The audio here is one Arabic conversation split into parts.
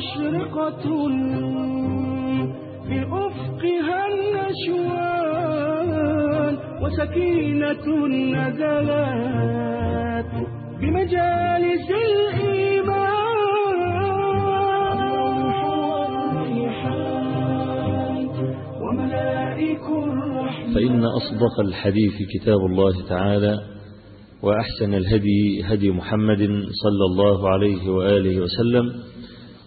مشرقة في أفقها النشوان وسكينة نزلت بمجالس الإيمان. وملائك الرحمن فإن أصدق الحديث كتاب الله تعالى وأحسن الهدي هدي محمد صلى الله عليه وآله وسلم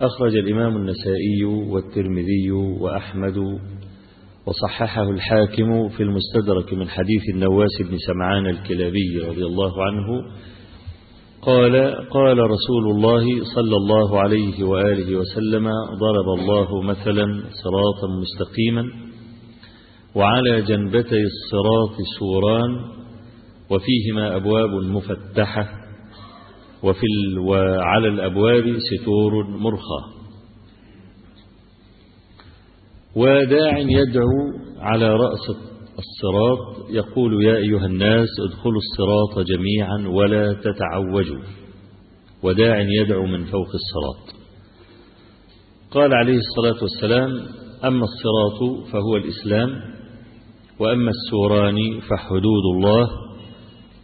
أخرج الإمام النسائي والترمذي وأحمد وصححه الحاكم في المستدرك من حديث النواس بن سمعان الكلابي رضي الله عنه. قال قال رسول الله صلى الله عليه وآله وسلم ضرب الله مثلا صراطا مستقيما وعلى جنبتي الصراط سوران وفيهما أبواب مفتحة وفي ال وعلى الأبواب ستور مرخى. وداع يدعو على رأس الصراط يقول يا أيها الناس ادخلوا الصراط جميعا ولا تتعوجوا. وداع يدعو من فوق الصراط. قال عليه الصلاة والسلام أما الصراط فهو الإسلام وأما السوران فحدود الله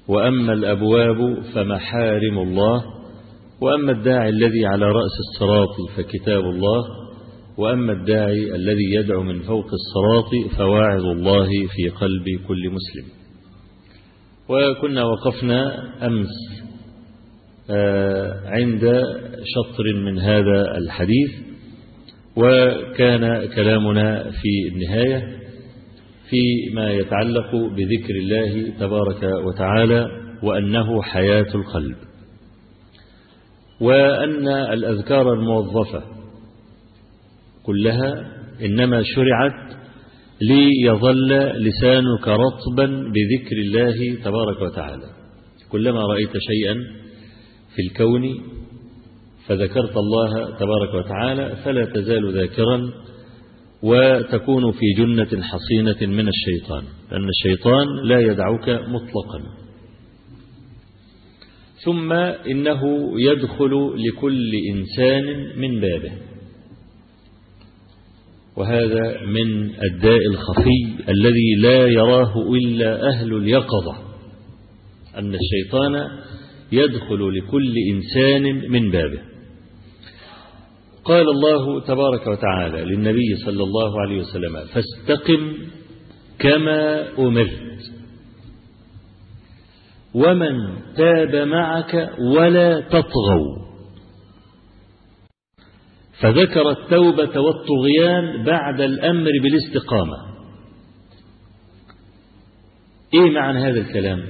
وأما الأبواب فمحارم الله وأما الداعي الذي على رأس الصراط فكتاب الله وأما الداعي الذي يدعو من فوق الصراط فواعظ الله في قلب كل مسلم. وكنا وقفنا أمس عند شطر من هذا الحديث وكان كلامنا في النهاية. فيما يتعلق بذكر الله تبارك وتعالى وأنه حياة القلب. وأن الأذكار الموظفة كلها إنما شرعت ليظل لسانك رطبا بذكر الله تبارك وتعالى. كلما رأيت شيئا في الكون فذكرت الله تبارك وتعالى فلا تزال ذاكرا وتكون في جنة حصينة من الشيطان لأن الشيطان لا يدعوك مطلقا. ثم إنه يدخل لكل إنسان من بابه. وهذا من الداء الخفي الذي لا يراه إلا أهل اليقظة أن الشيطان يدخل لكل إنسان من بابه. قال الله تبارك وتعالى للنبي صلى الله عليه وسلم فاستقم كما أمرت ومن تاب معك ولا تطغوا. فذكر التوبة والطغيان بعد الأمر بالاستقامة. إيه معنى هذا الكلام؟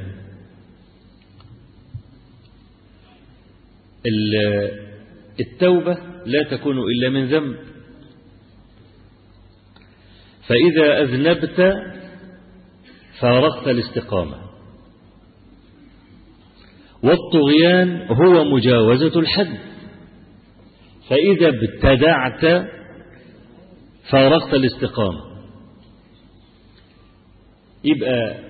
التوبة لا تكون إلا من ذنب. فإذا أذنبت فارقت الاستقامة. والطغيان هو مجاوزة الحد. فإذا ابتدعت فارقت الاستقامة. يبقى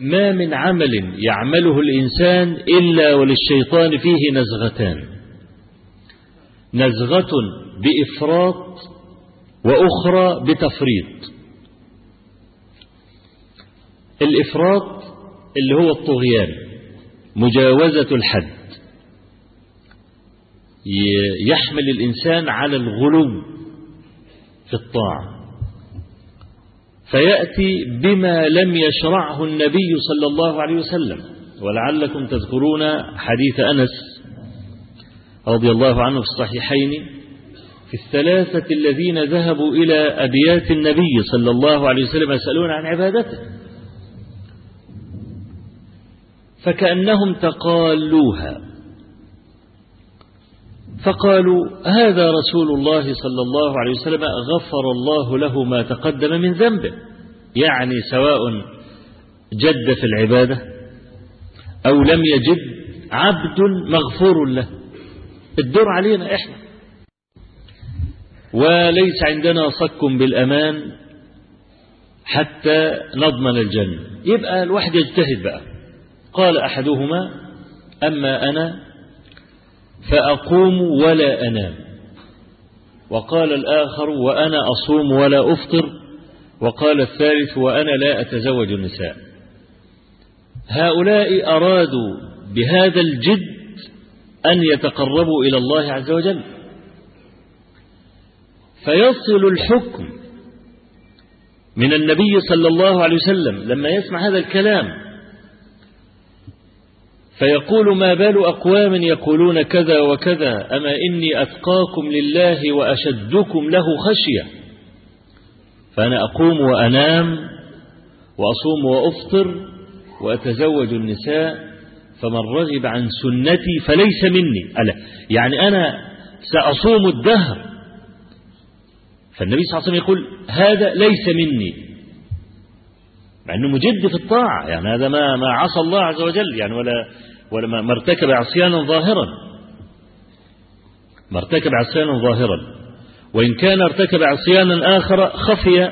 ما من عمل يعمله الإنسان إلا وللشيطان فيه نزغتان. نزغة بإفراط وأخرى بتفريط. الإفراط اللي هو الطغيان مجاوزة الحد. يحمل الإنسان على الغلو في الطاعة. فيأتي بما لم يشرعه النبي صلى الله عليه وسلم. ولعلكم تذكرون حديث أنس رضي الله عنه في الصحيحين في الثلاثة الذين ذهبوا إلى أبيات النبي صلى الله عليه وسلم يسألون عن عبادته. فكأنهم تقالوها. فقالوا هذا رسول الله صلى الله عليه وسلم غفر الله له ما تقدم من ذنبه. يعني سواء جد في العبادة أو لم يجد عبد مغفور له. الدور علينا إحنا. وليس عندنا صك بالأمان حتى نضمن الجنة. يبقى الواحد يجتهد بقى. قال أحدهما أما أنا فأقوم ولا أنام. وقال الآخر وأنا أصوم ولا أفطر. وقال الثالث وأنا لا أتزوج النساء. هؤلاء أرادوا بهذا الجد أن يتقربوا إلى الله عز وجل. فيصل الحكم من النبي صلى الله عليه وسلم لما يسمع هذا الكلام. فيقول ما بال أقوام يقولون كذا وكذا أما إني أتقاكم لله وأشدكم له خشية. فأنا أقوم وأنام وأصوم وأفطر وأتزوج النساء. فمن رغب عن سنتي فليس مني. ألا يعني أنا سأصوم الدهر. فالنبي صلى الله عليه وسلم يقول هذا ليس مني. مع أنه مجد في الطاعة يعني هذا ما ما عصى الله عز وجل يعني ولا ولا ما ارتكب عصيانا ظاهرا. ما ارتكب عصيانا ظاهرا. وإن كان ارتكب عصيانا آخر خفي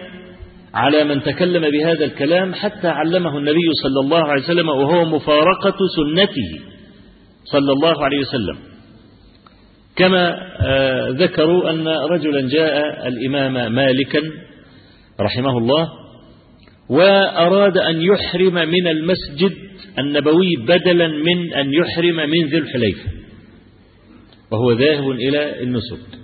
على من تكلم بهذا الكلام حتى علمه النبي صلى الله عليه وسلم وهو مفارقة سنته صلى الله عليه وسلم. كما ذكروا أن رجلا جاء الإمام مالكا رحمه الله وأراد أن يحرم من المسجد النبوي بدلا من أن يحرم من ذي الحليفة وهو ذاهب إلى النسك.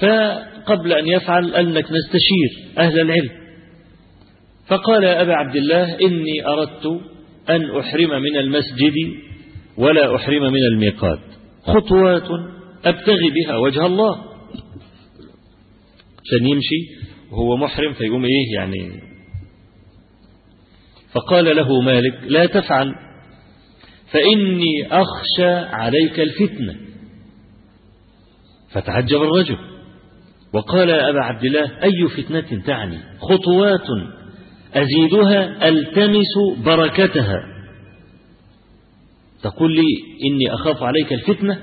فقبل أن يفعل أنك نستشير أهل العلم. فقال يا أبا عبد الله إني أردت أن أحرم من المسجد ولا أحرم من الميقات. خطوات أبتغي بها وجه الله. عشان يمشي وهو محرم فيقوم إيه يعني. فقال له مالك لا تفعل فإني أخشى عليك الفتنة. فتعجب الرجل. وقال يا أبا عبد الله أي فتنة تعني؟ خطوات أزيدها ألتمس بركتها. تقول لي إني أخاف عليك الفتنة؟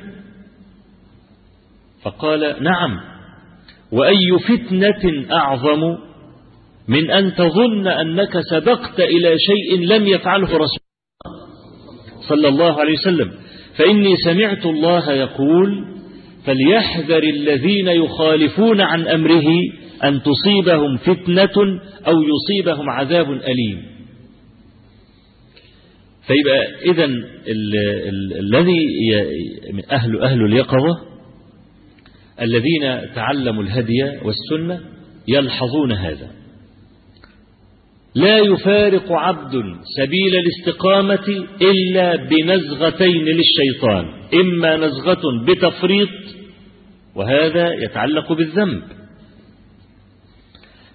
فقال نعم. وأي فتنة أعظم من أن تظن أنك سبقت إلى شيء لم يفعله رسول صلى الله عليه وسلم؟ فإني سمعت الله يقول فليحذر الذين يخالفون عن أمره أن تصيبهم فتنة أو يصيبهم عذاب أليم. فيبقى إذا الذي أهل أهل اليقظة الذين تعلموا الهدي والسنة يلحظون هذا. لا يفارق عبد سبيل الاستقامة إلا بنزغتين للشيطان. إما نزغة بتفريط وهذا يتعلق بالذنب.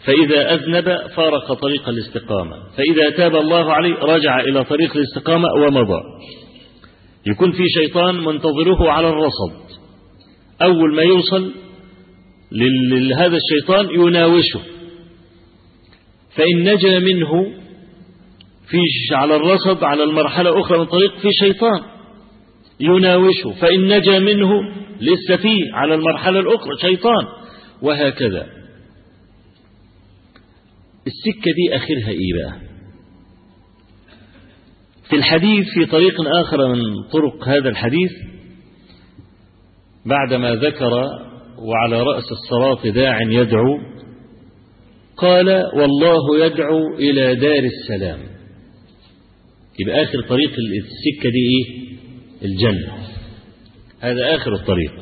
فإذا أذنب فارق طريق الاستقامة. فإذا تاب الله عليه رجع إلى طريق الاستقامة ومضى. يكون في شيطان منتظره على الرصد. أول ما يوصل لهذا الشيطان يناوشه. فإن نجا منه في على الرصد على المرحلة الأخرى من طريق في شيطان. يناوشه فإن نجا منه لسه فيه على المرحلة الأخرى شيطان. وهكذا. السكة دي آخرها إيه بقى؟ في الحديث في طريق آخر من طرق هذا الحديث بعدما ذكر وعلى رأس الصراط داع يدعو قال والله يدعو إلى دار السلام. يبقى آخر طريق السكة دي إيه؟ الجنة. هذا آخر الطريق.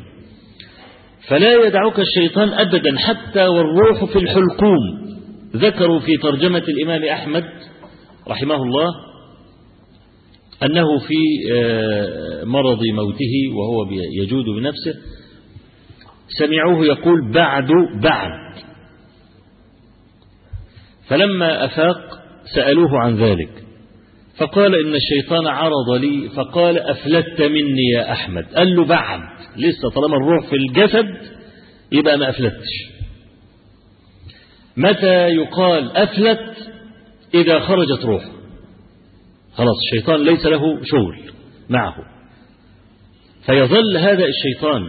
فلا يدعك الشيطان أبدا حتى والروح في الحلقوم. ذكروا في ترجمة الإمام أحمد رحمه الله أنه في مرض موته وهو يجود بنفسه. سمعوه يقول بعد بعد. فلما أفاق سألوه عن ذلك. فقال إن الشيطان عرض لي فقال أفلت مني يا أحمد؟ قال له بعد لسه طالما الروح في الجسد يبقى ما أفلتش. متى يقال أفلت؟ إذا خرجت روحه. خلاص الشيطان ليس له شغل معه. فيظل هذا الشيطان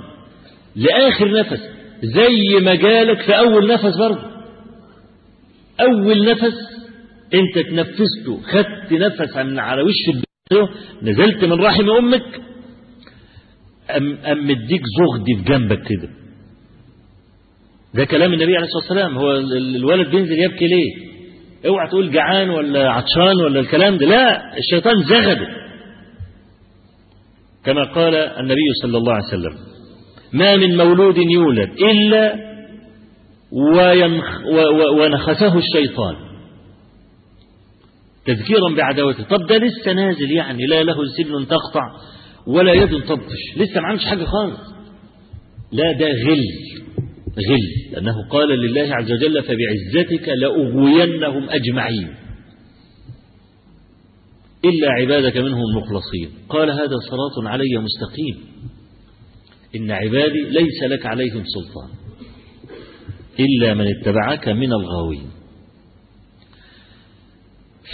لآخر نفس زي ما جالك في أول نفس برضه. أول نفس أنت تنفسته خدت نفس من على وش الدنيا نزلت من رحم أمك أم, أم مديك زغدي في جنبك كده. ده كلام النبي عليه الصلاة والسلام. هو الولد بينزل يبكي ليه؟ اوعى تقول جعان ولا عطشان ولا الكلام ده. لا الشيطان زغده. كما قال النبي صلى الله عليه وسلم ما من مولود يولد إلا وينخ ونخسه الشيطان. تذكيرا بعداوته. طب ده لسه نازل يعني لا له سن تقطع ولا يد تبطش. لسه ما عملش حاجة خالص. لا ده غل غل. لأنه قال لله عز وجل فبعزتك لأغوينهم أجمعين. إلا عبادك منهم المخلصين قال هذا صراط علي مستقيم. إن عبادي ليس لك عليهم سلطان. إلا من اتبعك من الغاوين.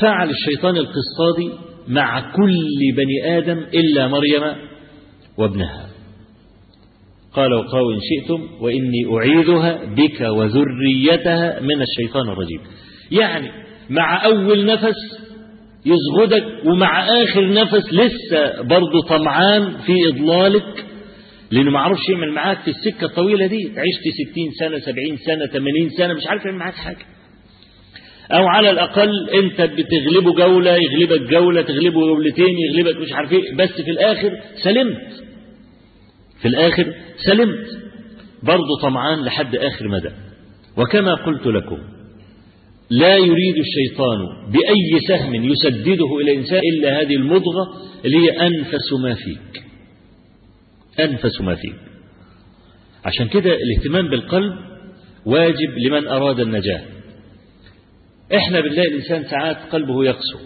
فعل الشيطان القصادي مع كل بني آدم إلا مريم وابنها. قال وقالوا إن شئتم وإني أعيذها بك وذريتها من الشيطان الرجيم. يعني مع أول نفس يزغدك ومع آخر نفس لسه برضه طمعان في إضلالك لأنه ما عرفش يعمل معاك في السكة الطويلة دي عشت ستين سنة سبعين سنة ثمانين سنة مش عارف يعمل معاك حاجة. أو على الأقل أنت بتغلبه جولة يغلبك جولة تغلبه جولتين يغلبك مش عارف إيه. بس في الآخر سلمت. في الآخر سلمت. برضه طمعان لحد آخر مدى. وكما قلت لكم لا يريد الشيطان بأي سهم يسدده إلى الإنسان إلا هذه المضغة اللي هي أنفس ما فيك. أنفس ما فيك. عشان كده الاهتمام بالقلب واجب لمن أراد النجاة. إحنا بنلاقي الإنسان ساعات قلبه يقسو.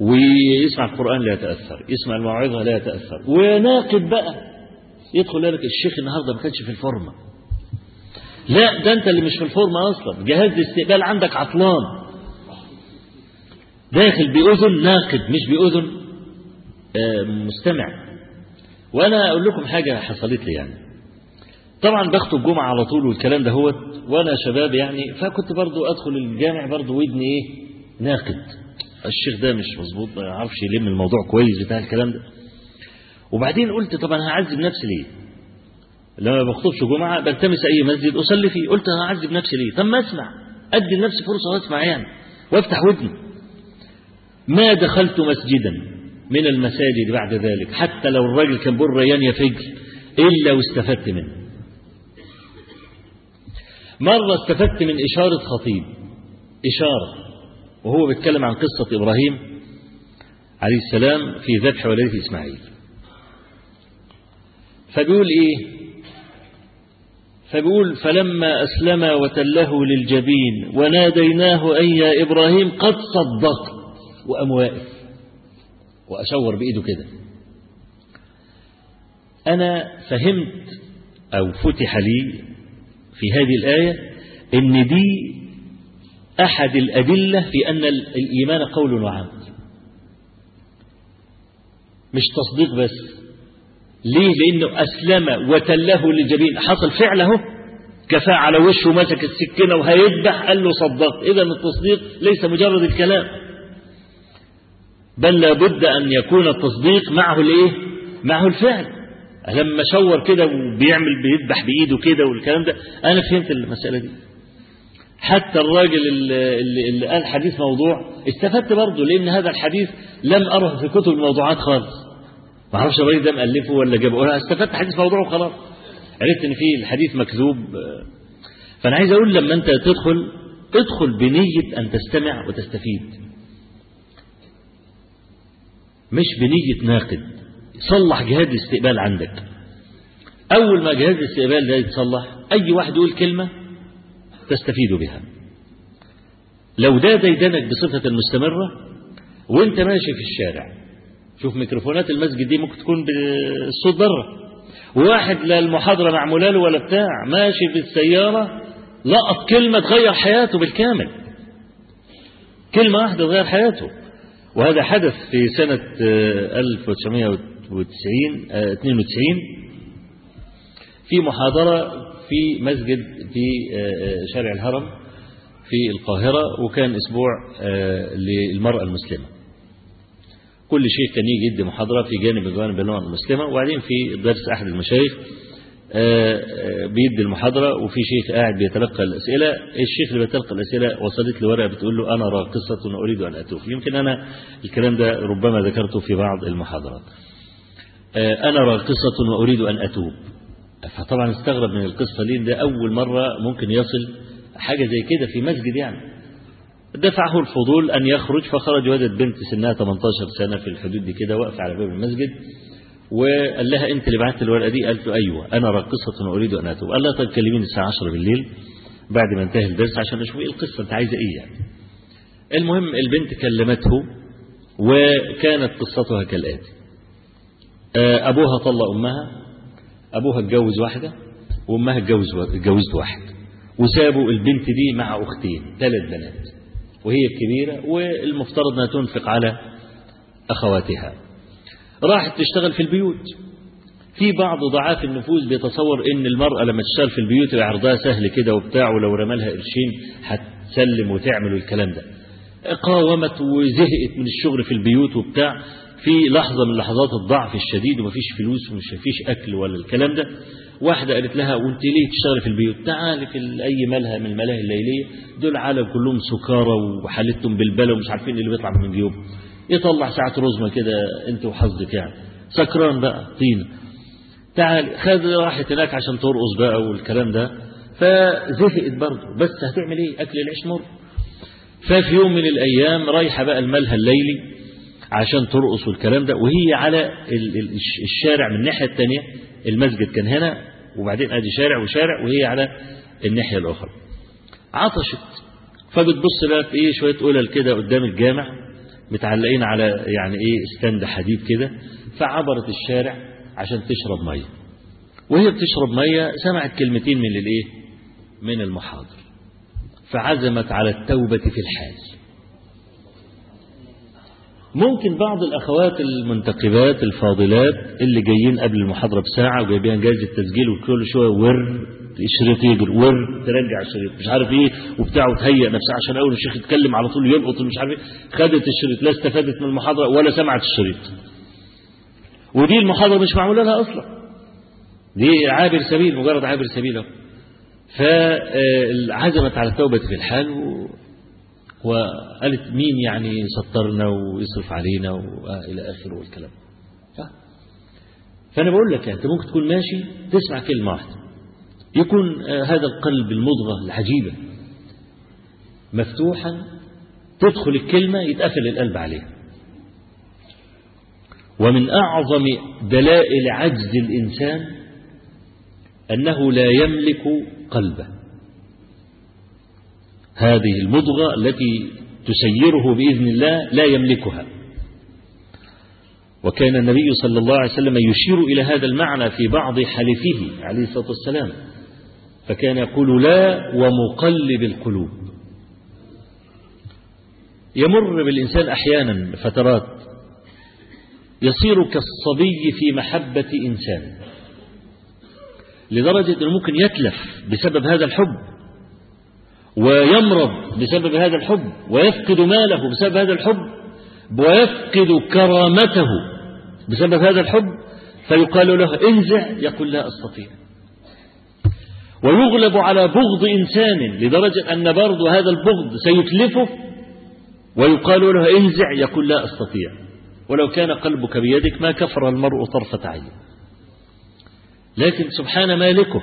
ويسمع القرآن لا يتأثر يسمع الموعظة لا يتأثر. وناقد بقى. يدخل لك الشيخ النهاردة ما كانش في الفورمة. لا ده أنت اللي مش في الفورمة أصلا. جهاز الاستقبال عندك عطلان. داخل بأذن ناقد مش بأذن آه مستمع. وأنا أقول لكم حاجة حصلت لي يعني. طبعا بخطب جمعة على طول والكلام ده هو وأنا شباب يعني فكنت برضو أدخل الجامع برضو ودني إيه؟ ناقد. الشيخ ده مش مظبوط ما يعرفش يلم الموضوع كويس بتاع الكلام ده. وبعدين قلت طب أنا هعذب نفسي ليه؟ لما بخطبش جمعة بلتمس أي مسجد أصلي فيه قلت أنا أعذب نفسي ليه؟ طب ما أسمع أدي لنفسي فرصة وأسمع يعني وأفتح ودني. ما دخلت مسجدا من المساجد بعد ذلك حتى لو الراجل كان بيقول ريان يا فجل إلا واستفدت منه. مرة استفدت من إشارة خطيب. إشارة. وهو بيتكلم عن قصة إبراهيم عليه السلام في ذبح ولده إسماعيل. فبيقول إيه؟ فبيقول فلما أسلم وتله للجبين وناديناه أي يا إبراهيم قد صدقت. وقام واقف وأشور بإيده كده. أنا فهمت أو فتح لي في هذه الآية إن دي أحد الأدلة في أن الإيمان قول وعمل. مش تصديق بس. ليه؟ لأنه أسلم وتله للجبين. حصل فعله كفى على وشه مسك السكينة وهيذبح. قال له صدقت إذا التصديق ليس مجرد الكلام. بل لابد أن يكون التصديق معه الإيه معه الفعل. لما شور كده وبيعمل بيذبح بإيده كده والكلام ده أنا فهمت المسألة دي. حتى الراجل اللي, اللي قال حديث موضوع استفدت برضه لأن هذا الحديث لم أره في كتب الموضوعات خالص. ما أعرفش الراجل ده مألفه ولا جابه. أنا استفدت حديث موضوع وخلاص. عرفت إن في الحديث مكذوب. فأنا عايز أقول لما أنت تدخل ادخل بنية أن تستمع وتستفيد. مش بنية ناقد. صلح جهاز الاستقبال عندك. أول ما جهاز الاستقبال ده يتصلح أي واحد يقول كلمة تستفيد بها. لو ده ديدنك بصفة مستمرة وانت ماشي في الشارع شوف ميكروفونات المسجد دي ممكن تكون بالصوت بره. وواحد لا المحاضرة معمولة له ولا بتاع ماشي بالسيارة لقط كلمة تغير حياته بالكامل. كلمة واحدة تغير حياته. وهذا حدث في سنة 1990 92 في محاضرة في مسجد في شارع الهرم في القاهرة وكان أسبوع للمرأة المسلمة. كل شيخ كان يجي يدي محاضرة في جانب من جوانب المرأة المسلمة. وبعدين في درس أحد المشايخ بيدي المحاضرة وفي شيخ قاعد بيتلقى الأسئلة. الشيخ اللي بيتلقى الأسئلة وصلت له ورقة بتقول له أنا راقصة وأريد أن أتوب يمكن أنا الكلام ده ربما ذكرته في بعض المحاضرات. أنا راقصة وأريد أن أتوب. فطبعا استغرب من القصة ليه؟ ده أول مرة ممكن يصل حاجة زي كده في مسجد يعني. دفعه الفضول أن يخرج فخرج وجد بنت سنها 18 سنة في الحدود دي كده واقفة على باب المسجد وقال لها أنت اللي بعت الورقة دي؟ قالت له أيوة أنا راقصة وأريد أن أتوب. قال لها طيب كلميني الساعة 10 بالليل بعد ما انتهى الدرس عشان أشوف إيه القصة أنت عايزة إيه يعني. المهم البنت كلمته وكانت قصتها كالآتي. أبوها طلق أمها. أبوها اتجوز واحدة وأمها اتجوز اتجوزت واحد. وسابوا البنت دي مع أختين ثلاث بنات. وهي الكبيرة والمفترض أنها تنفق على أخواتها. راحت تشتغل في البيوت. في بعض ضعاف النفوس بيتصور إن المرأة لما تشتغل في البيوت عرضها سهل كده وبتاع ولو رمالها قرشين هتسلم وتعمل الكلام ده. قاومت وزهقت من الشغل في البيوت وبتاع. في لحظة من لحظات الضعف الشديد ومفيش فلوس ومش فيش أكل ولا الكلام ده. واحدة قالت لها وأنت ليه تشتغل في البيوت؟ تعالي في أي ملهى من الملاهي الليلية. دول عالم كلهم سكارى وحالتهم بالبلا ومش عارفين اللي بيطلع من جيوبهم يطلع ساعة رزمة كده أنت وحظك يعني. سكران بقى طين. تعال خد راحت هناك عشان ترقص بقى والكلام ده. فزهقت برضه. بس هتعمل إيه؟ أكل العيش مر. ففي يوم من الأيام رايحة بقى الملهى الليلي. عشان ترقص والكلام ده. وهي على الشارع من الناحية الثانية المسجد كان هنا وبعدين أدي شارع وشارع وهي على الناحية الأخرى. عطشت. فبتبص لها في إيه؟ شوية قلل كده قدام الجامع. متعلقين على يعني إيه؟ ستاند حديد كده. فعبرت الشارع عشان تشرب مية. وهي بتشرب مية سمعت كلمتين من الإيه؟ من المحاضر. فعزمت على التوبة في الحال ممكن بعض الأخوات المنتقبات الفاضلات اللي جايين قبل المحاضرة بساعة وجايبين جايزة التسجيل وكل شوية ور الشريط يجري ور ترجع الشريط مش عارف إيه وبتاع وتهيئ نفسها عشان أول الشيخ يتكلم على طول يلقط مش عارف إيه. خدت الشريط لا استفادت من المحاضرة ولا سمعت الشريط. ودي المحاضرة مش معمولة لها أصلا. دي عابر سبيل مجرد عابر سبيل فعزمت على التوبة في الحال. وقالت مين يعني يسطرنا ويصرف علينا وإلى آخره والكلام. فأنا بقول لك أنت ممكن تكون ماشي تسمع كلمة واحدة. يكون هذا القلب المضغة العجيبة مفتوحا تدخل الكلمة يتقفل القلب عليها. ومن أعظم دلائل عجز الإنسان أنه لا يملك قلبه. هذه المضغة التي تسيره بإذن الله لا يملكها. وكان النبي صلى الله عليه وسلم يشير إلى هذا المعنى في بعض حلفه عليه الصلاة والسلام فكان يقول لا ومقلب القلوب. يمر بالإنسان أحيانا فترات يصير كالصبي في محبة إنسان لدرجة أنه ممكن يتلف بسبب هذا الحب. ويمرض بسبب هذا الحب ويفقد ماله بسبب هذا الحب ويفقد كرامته بسبب هذا الحب فيقال له انزع يقول لا أستطيع. ويغلب على بغض إنسان لدرجة أن برضه هذا البغض سيتلفه ويقال له انزع يقول لا أستطيع. ولو كان قلبك بيدك ما كفر المرء طرفة عين. لكن سبحان مالكه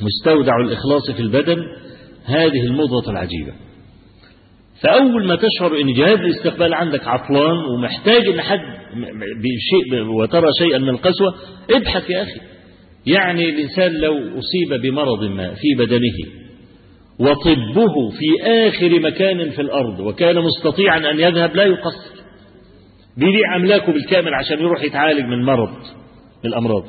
مستودع الإخلاص في البدن هذه المضغة العجيبة. فأول ما تشعر أن جهاز الاستقبال عندك عطلان ومحتاج أن حد بشيء وترى شيئا من القسوة ابحث يا أخي. يعني الإنسان لو أصيب بمرض ما في بدنه وطبه في آخر مكان في الأرض وكان مستطيعا أن يذهب لا يقصر. بيبيع أملاكه بالكامل عشان يروح يتعالج من مرض من الأمراض.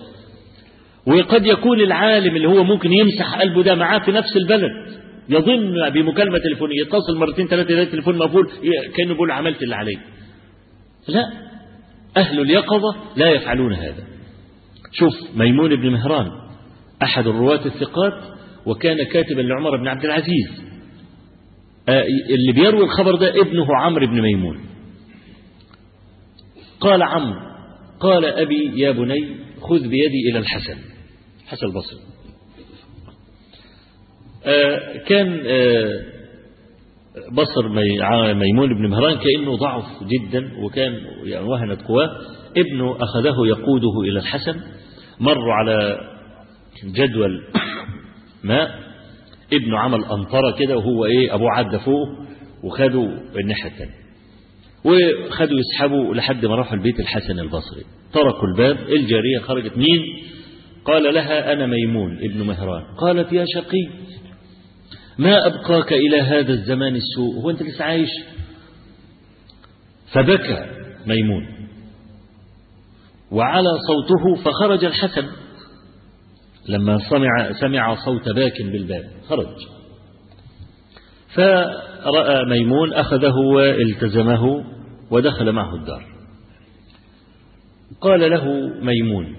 وقد يكون العالم اللي هو ممكن يمسح قلبه ده معاه في نفس البلد. يظن بمكالمة تليفونية يتصل مرتين ثلاثة يلاقي التليفون مقفول كأنه بيقول عملت اللي عليه لا. أهل اليقظة لا يفعلون هذا. شوف ميمون بن مهران أحد الرواة الثقات وكان كاتبا لعمر بن عبد العزيز. آه اللي بيروي الخبر ده ابنه عمرو بن ميمون. قال عمرو قال أبي يا بني خذ بيدي إلى الحسن. حسن البصري. كان آه بصر ميمون بن مهران كأنه ضعف جدا وكان يعني وهنت قواه. ابنه أخذه يقوده إلى الحسن مروا على جدول ماء. ابنه عمل أنطرة كده وهو إيه أبوه عدى فوق وخدوا الناحية الثانية وخدوا يسحبوا لحد ما راحوا البيت الحسن البصري. طرقوا الباب الجارية خرجت. مين؟ قال لها أنا ميمون ابن مهران. قالت يا شقي ما أبقاك إلى هذا الزمان السوء؟ هو أنت لسه عايش. فبكى ميمون. وعلى صوته فخرج الحسن لما سمع سمع صوت باك بالباب خرج. فرأى ميمون أخذه والتزمه ودخل معه الدار. قال له ميمون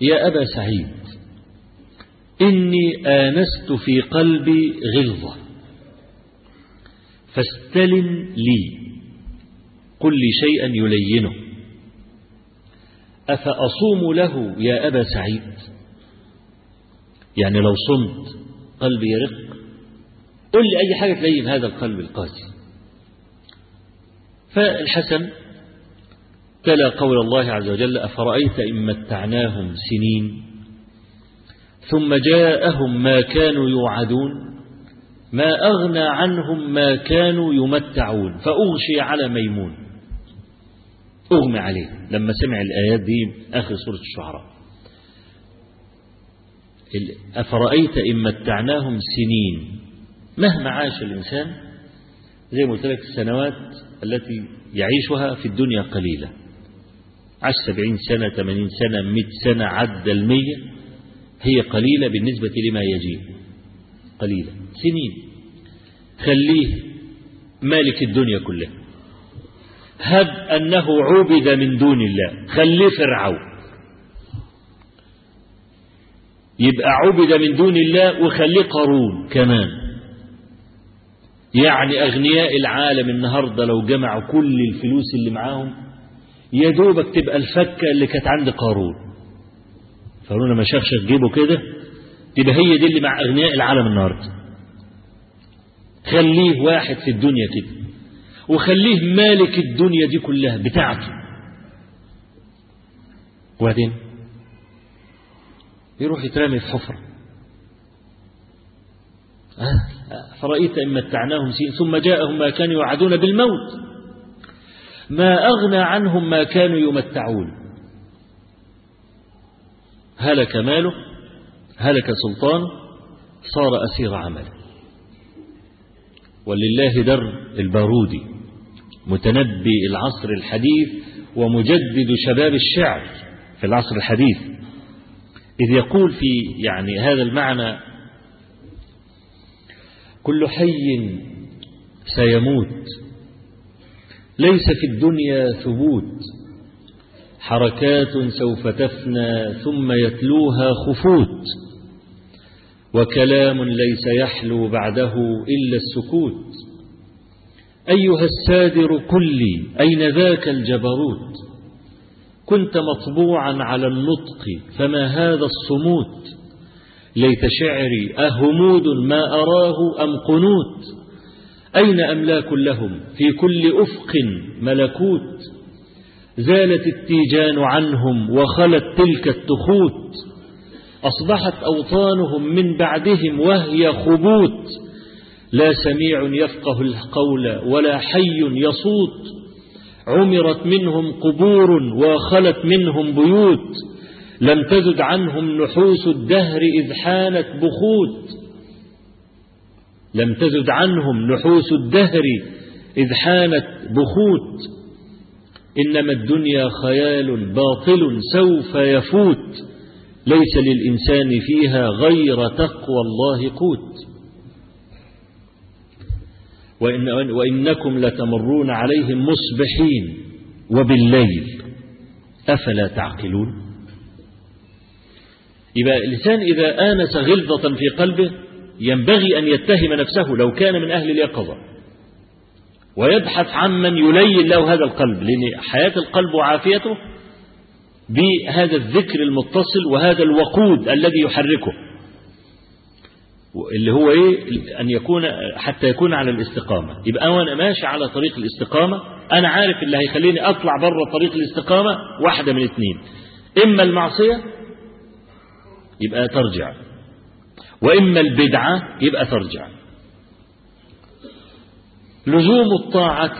يا أبا سعيد إني آنست في قلبي غلظة. فاستلم لي. قل لي شيئا يلينه. أفأصوم له يا أبا سعيد؟ يعني لو صمت قلبي يرق. قل لي أي حاجة تلين هذا القلب القاسي. فالحسن تلا قول الله عز وجل أفرأيت إن متعناهم سنين؟ ثم جاءهم ما كانوا يوعدون ما أغنى عنهم ما كانوا يمتعون. فأغشي على ميمون. أغمى عليه. لما سمع الآيات دي آخر سورة الشعراء. أفرأيت إن متعناهم سنين؟ مهما عاش الإنسان زي ما قلت لك السنوات التي يعيشها في الدنيا قليلة. عاش سبعين سنة ثمانين سنة مئة سنة عدى المية. هي قليلة بالنسبة لما يجيء. قليلة. سنين. خليه مالك الدنيا كلها هب أنه عبد من دون الله. خليه فرعون. يبقى عبد من دون الله وخليه قارون كمان. يعني أغنياء العالم النهاردة لو جمعوا كل الفلوس اللي معاهم يا دوبك تبقى الفكة اللي كانت عند قارون. قارون لما شخشخ جيبه كده؟ تبقى هي دي اللي مع أغنياء العالم النهاردة. خليه واحد في الدنيا كده. وخليه مالك الدنيا دي كلها بتاعته. وبعدين؟ يروح يترمي في حفرة. فرأيت إن متعناهم سين ثم جاءهم ما كانوا يوعدون بالموت. ما أغنى عنهم ما كانوا يمتعون. هلك ماله هلك سلطانه صار أسير عمله. ولله در البارودي متنبي العصر الحديث ومجدد شباب الشعر في العصر الحديث. إذ يقول في يعني هذا المعنى كل حي سيموت ليس في الدنيا ثبوت. حركات سوف تفنى ثم يتلوها خفوت وكلام ليس يحلو بعده إلا السكوت. أيها السادر كلي أين ذاك الجبروت؟ كنت مطبوعا على النطق فما هذا الصموت؟ ليت شعري أهمود ما أراه أم قنوت؟ أين أملاك لهم؟ في كل أفق ملكوت. زالت التيجان عنهم وخلت تلك التخوت أصبحت أوطانهم من بعدهم وهي خبوت. لا سميع يفقه القول ولا حي يصوت. عمرت منهم قبور وخلت منهم بيوت. لم تزد عنهم نحوس الدهر إذ حانت بخوت. لم تزد عنهم نحوس الدهر إذ حانت بخوت. إنما الدنيا خيال باطل سوف يفوت. ليس للإنسان فيها غير تقوى الله قوت. وإن وإنكم لتمرون عليهم مصبحين. وبالليل أفلا تعقلون؟ يبقى الإنسان إذا آنس غلظة في قلبه ينبغي أن يتهم نفسه لو كان من أهل اليقظة. ويبحث عمن يلين له هذا القلب لأن حياة القلب وعافيته بهذا الذكر المتصل وهذا الوقود الذي يحركه. اللي هو إيه؟ أن يكون حتى يكون على الاستقامة. يبقى وأنا ماشي على طريق الاستقامة أنا عارف اللي هيخليني أطلع بره طريق الاستقامة واحدة من اثنين. إما المعصية يبقى ترجع. وإما البدعة يبقى ترجع. لزوم الطاعة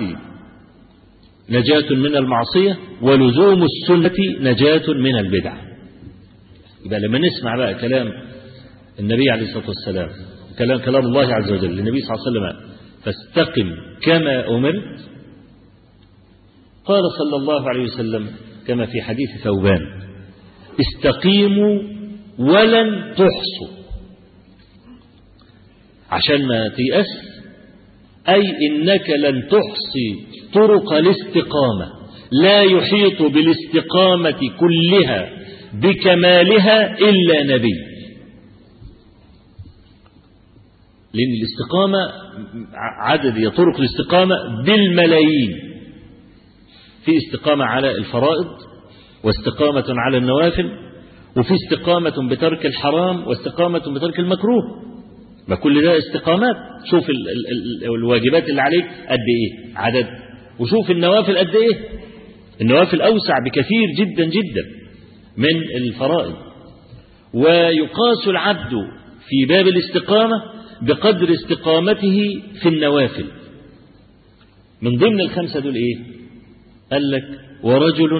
نجاة من المعصية ولزوم السنة نجاة من البدع. يبقى لما نسمع بقى كلام النبي عليه الصلاة والسلام كلام كلام الله عز وجل النبي صلى الله عليه وسلم فاستقم كما أمرت قال صلى الله عليه وسلم كما في حديث ثوبان استقيموا ولن تحصوا. عشان ما تيأس أي إنك لن تحصي طرق الاستقامة لا يحيط بالاستقامة كلها بكمالها إلا نبي. لأن الاستقامة عدد طرق الاستقامة بالملايين. في استقامة على الفرائض واستقامة على النوافل وفي استقامة بترك الحرام واستقامة بترك المكروه. ما كل ده استقامات. شوف ال ال ال الواجبات اللي عليك قد إيه؟ عدد. وشوف النوافل قد إيه؟ النوافل أوسع بكثير جدا جدا من الفرائض. ويقاس العبد في باب الاستقامة بقدر استقامته في النوافل. من ضمن الخمسة دول إيه؟ قال لك ورجل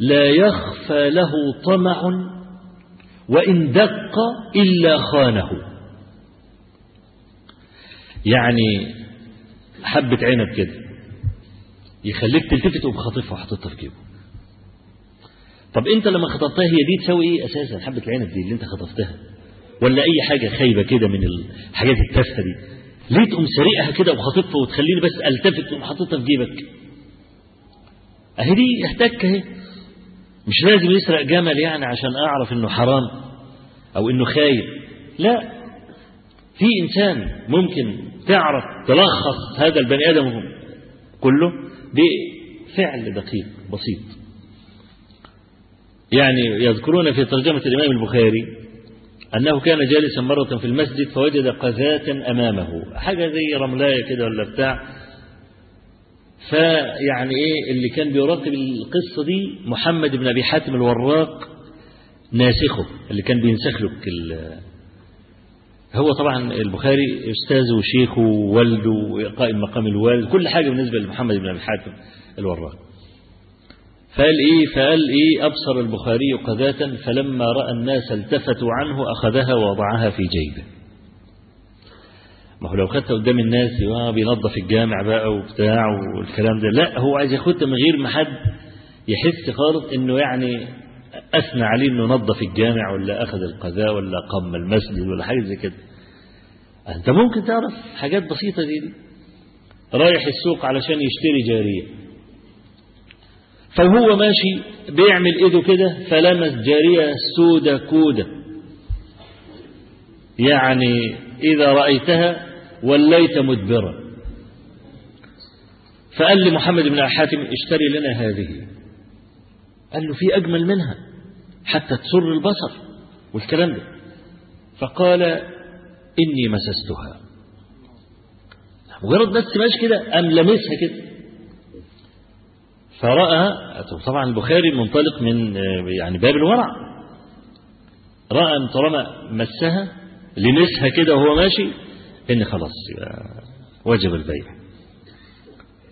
لا يخفى له طمع وإن دق إلا خانه. يعني حبة عنب كده يخليك تلتفت وبخاطفها وحاططها في جيبه. طب انت لما خطفتها هي دي تساوي إيه أساسا؟ حبة العنب دي اللي انت خطفتها. ولا أي حاجة خايبة كده من الحاجات التافهة دي. ليه تقوم سريقها كده وخاطفها وتخليني بس ألتفت وحاططها في جيبك؟ أهي دي احتك أهي. مش لازم يسرق جمل يعني عشان أعرف إنه حرام أو إنه خايب. لا. في إنسان ممكن تعرف تلخص هذا البني آدم كله بفعل دقيق بسيط. يعني يذكرون في ترجمة الإمام البخاري أنه كان جالسا مرة في المسجد فوجد قذاة أمامه. حاجة زي رملاية كده ولا بتاع. فيعني إيه اللي كان بيراقب القصة دي؟ محمد بن أبي حاتم الوراق ناسخه اللي كان بينسخ له هو طبعا البخاري أستاذه وشيخه ووالده وقائم مقام الوالد كل حاجة بالنسبة لمحمد بن أبي حاتم الوراق. فقال إيه؟ فقال إيه؟ أبصر البخاري قذاة فلما رأى الناس التفتوا عنه أخذها ووضعها في جيبه. ما هو لو خدتها قدام الناس بينظف الجامع بقى وبتاع والكلام ده لا هو عايز ياخدها من غير ما حد يحس خالص إنه يعني أثنى عليه إنه نظف الجامع ولا أخذ القذاء ولا قم المسجد ولا حاجة زي كده. أنت ممكن تعرف حاجات بسيطة زي دي. رايح السوق علشان يشتري جارية. فهو ماشي بيعمل إيده كده فلمس جارية سودة كودة. يعني إذا رأيتها وليت مدبرا. فقال لمحمد بن حاتم اشتري لنا هذه. قال له في أجمل منها. حتى تسر البصر والكلام ده. فقال إني مسستها. مجرد بس ماشي كده أم لمسها كده. فرأى طبعا البخاري منطلق من يعني باب الورع. رأى أن طالما مسها لمسها كده وهو ماشي إن خلاص وجب البيع.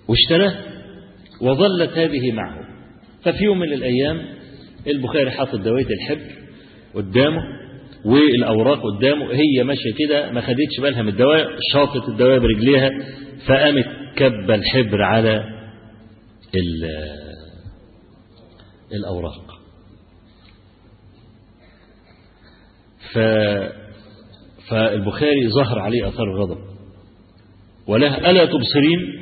واشتراه وظلت هذه معه. ففي يوم من الأيام البخاري حاطط دوايه الحبر قدامه والأوراق قدامه هي ماشية كده ما خدتش بالها من الدواء شاطت الدواء برجليها فقامت كب الحبر على الأوراق. ف فالبخاري ظهر عليه أثار الغضب وله ألا تبصرين؟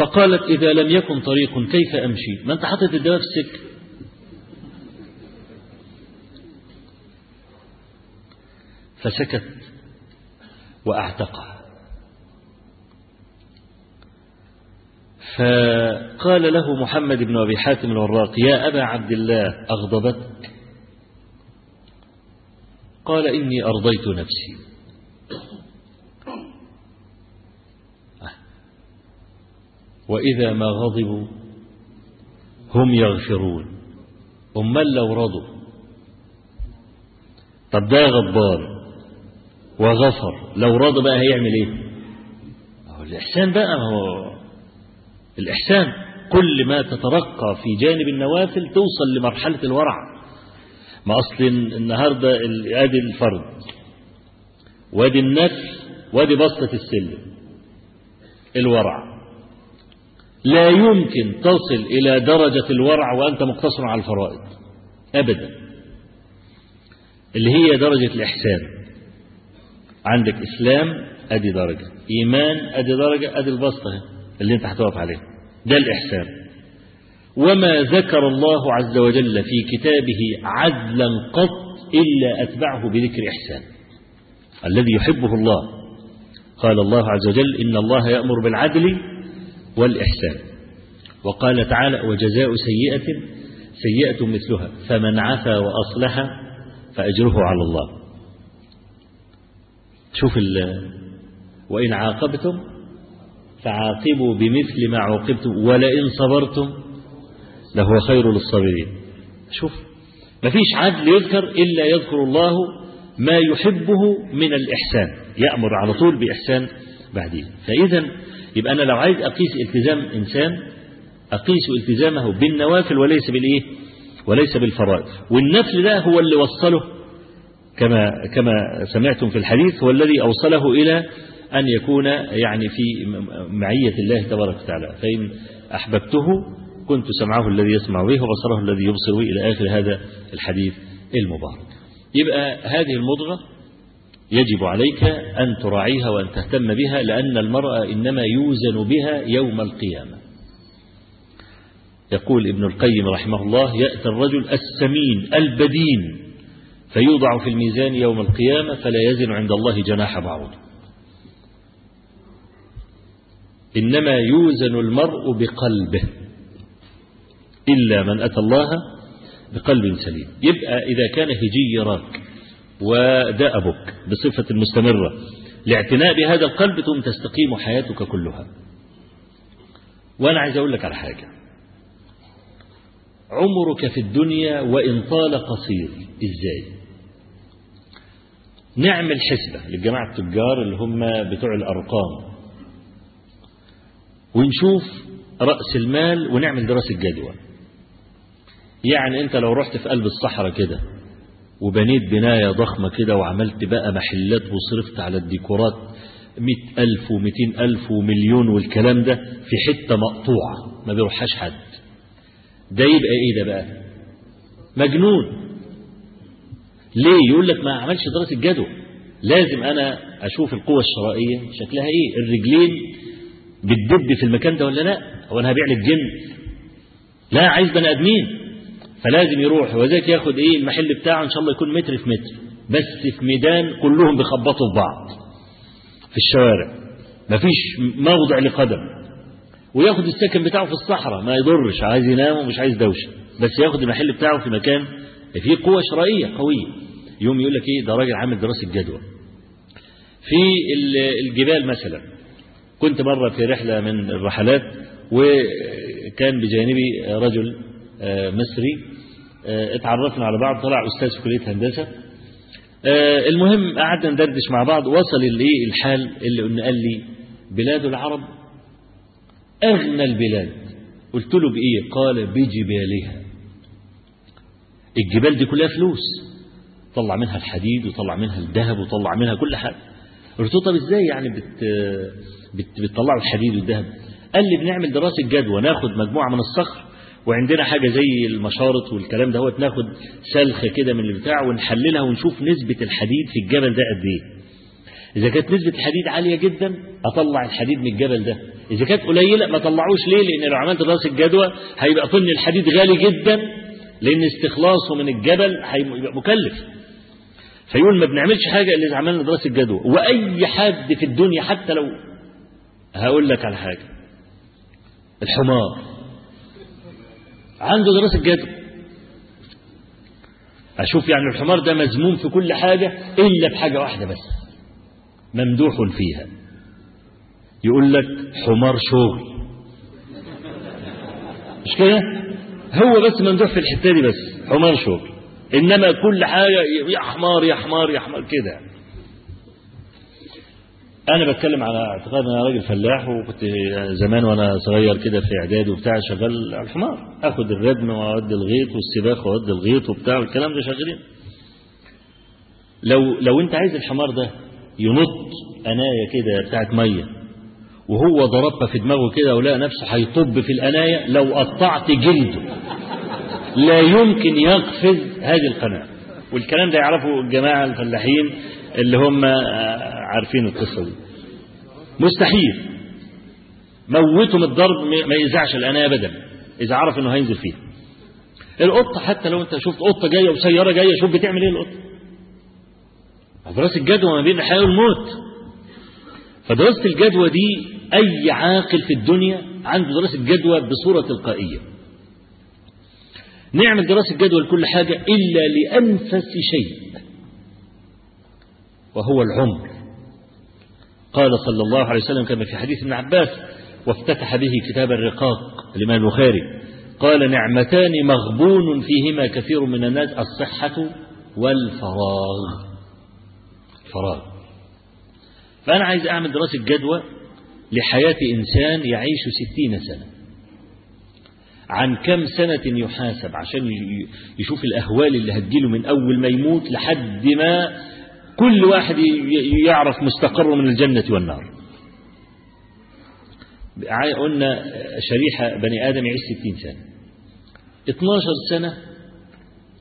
فقالت إذا لم يكن طريق كيف أمشي؟ ما أنت حاطط الدواء في السكه فسكت وأعتقه فقال له محمد بن أبي حاتم الوراق يا أبا عبد الله أغضبتك. قال إني أرضيت نفسي. وإذا ما غضبوا هم يغفرون. أمال لو رضوا. طب ده غضبان وغفر. لو رضى بقى هيعمل إيه؟ هو الإحسان بقى هو الإحسان كل ما تترقى في جانب النوافل توصل لمرحلة الورع. ما أصل النهاردة ادي الفرد وادي النفل وادي بسطة السلم. الورع. لا يمكن تصل إلى درجة الورع وأنت مقتصر على الفرائض. أبدا. اللي هي درجة الإحسان. عندك إسلام أدي درجة. إيمان أدي درجة أدي البسطة اللي أنت هتقف عليها. ده الإحسان. وما ذكر الله عز وجل في كتابه عدلا قط إلا أتبعه بذكر إحسان. الذي يحبه الله. قال الله عز وجل إن الله يأمر بالعدل والإحسان. وقال تعالى وجزاء سيئة سيئة مثلها فمن عفا وأصلح فأجره على الله. شوف وإن عاقبتم فعاقبوا بمثل ما عوقبتم ولئن صبرتم لهو خير للصابرين. شوف ما فيش عدل يذكر إلا يذكر الله ما يحبه من الإحسان. يأمر على طول بإحسان بعدين. فإذا يبقى أنا لو عايز أقيس التزام إنسان أقيس التزامه بالنوافل وليس بالإيه؟ وليس بالفرائض. والنفل ده هو اللي وصله كما كما سمعتم في الحديث هو الذي أوصله إلى أن يكون يعني في معية الله تبارك وتعالى. فإن أحببته كنت سمعه الذي يسمع به وبصره الذي يبصر به إلى آخر هذا الحديث المبارك. يبقى هذه المضغة يجب عليك أن تراعيها وأن تهتم بها لأن المرأة إنما يوزن بها يوم القيامة. يقول ابن القيم رحمه الله يأتي الرجل السمين البدين فيوضع في الميزان يوم القيامة فلا يزن عند الله جناح بعوض إنما يوزن المرء بقلبه إلا من أتى الله بقلب سليم. يبقى إذا كان هجي ودأبك بصفة مستمرة. لاعتناء بهذا القلب ثم تستقيم حياتك كلها. وأنا عايز أقول لك على حاجة. عمرك في الدنيا وإن طال قصير إزاي؟ نعمل حسبة للجماعة التجار اللي هم بتوع الأرقام. ونشوف رأس المال ونعمل دراسة جدوى. يعني أنت لو رحت في قلب الصحراء كده وبنيت بناية ضخمة كده وعملت بقى محلات وصرفت على الديكورات مئة ألف ومئتين ألف ومليون والكلام ده في حتة مقطوعة ما بيروحهاش حد. ده يبقى إيه ده بقى؟ مجنون. ليه؟ يقول لك ما عملش دراسة جدوى لازم أنا أشوف القوة الشرائية شكلها إيه؟ الرجلين بتدب في المكان ده ولا لأ؟ هو أنا هبيع لك جن لا عايز بني آدمين. فلازم يروح. وذاك ياخد إيه المحل بتاعه إن شاء الله يكون متر في متر. بس في ميدان كلهم بيخبطوا في بعض في الشوارع. مفيش موضع لقدم. وياخد السكن بتاعه في الصحراء ما يضرش عايز ينام ومش عايز دوشة. بس ياخد المحل بتاعه في مكان فيه قوة شرائية قوية. يوم يقول لك إيه ده راجل عامل دراسة جدوى. في الجبال مثلا. كنت مرة في رحلة من الرحلات وكان بجانبي رجل مصري. اتعرفنا على بعض طلع أستاذ في كلية هندسة. المهم قعدنا ندردش مع بعض وصل الايه الحال اللي قلنا قال لي بلاد العرب أغنى البلاد. قلت له بإيه؟ قال بجبالها. الجبال دي كلها فلوس. طلع منها الحديد وطلع منها الذهب وطلع منها كل حاجة. قلت له طب إزاي يعني بت بت بتطلعوا الحديد والذهب؟ قال لي بنعمل دراسة جدوى ناخد مجموعة من الصخر وعندنا حاجة زي المشارط والكلام ده ناخد سلخة كده من البتاع ونحللها ونشوف نسبة الحديد في الجبل ده قد إيه. إذا كانت نسبة الحديد عالية جدا أطلع الحديد من الجبل ده. إذا كانت قليلة ما طلعوش ليه؟ لأن لو عملت دراسة جدوى هيبقى طن الحديد غالي جدا لأن استخلاصه من الجبل هيبقى مكلف. فيقول ما بنعملش حاجة إلا إذا عملنا دراسة جدوى. وأي حد في الدنيا حتى لو هقول لك على حاجة. الحمار. عنده دراسة جدوى. أشوف يعني الحمار ده مذموم في كل حاجة إلا في حاجة واحدة بس ممدوح فيها. يقول لك حمار شغل. مش كده؟ هو بس ممدوح في الحتة دي بس حمار شغل. إنما كل حاجة يا حمار يا حمار يا حمار كده. أنا بتكلم على اعتقاد أنا راجل فلاح وكنت زمان وأنا صغير كده في إعدادي وبتاع شغال على الحمار. آخد الردم وأودي الغيط والسباخ وأودي الغيط وبتاع والكلام ده شغالين. لو لو أنت عايز الحمار ده ينط أناية كده بتاعت مية وهو ضربها في دماغه كده ولقى نفسه هيطب في الأناية لو قطعت جلده لا يمكن يقفز هذه القناة. والكلام ده يعرفه الجماعة الفلاحين اللي هم عارفين القصة دي. مستحيل. موته من الضرب ما يزعش الأناية أبدا إذا عرف إنه هينزل فيها القطة حتى لو أنت شفت قطة جاية وسيارة جاية شوف بتعمل إيه القطة. دراسة الجدوى ما بين الحياة والموت. فدراسة الجدوى دي أي عاقل في الدنيا عنده دراسة جدوى بصورة تلقائية. نعمل دراسة جدوى لكل حاجة إلا لأنفس شيء. وهو العمر. قال صلى الله عليه وسلم كما في حديث ابن عباس وافتتح به كتاب الرقاق الإمام البخاري قال نعمتان مغبون فيهما كثير من الناس الصحة والفراغ فراغ. فأنا عايز أعمل دراسة جدوى لحياة إنسان يعيش ستين سنة. عن كم سنة يحاسب؟ عشان يشوف الأهوال اللي هتجيله من أول ما يموت لحد ما كل واحد يعرف مستقره من الجنة والنار. قلنا شريحة بني آدم يعيش ستين سنة. 12 سنة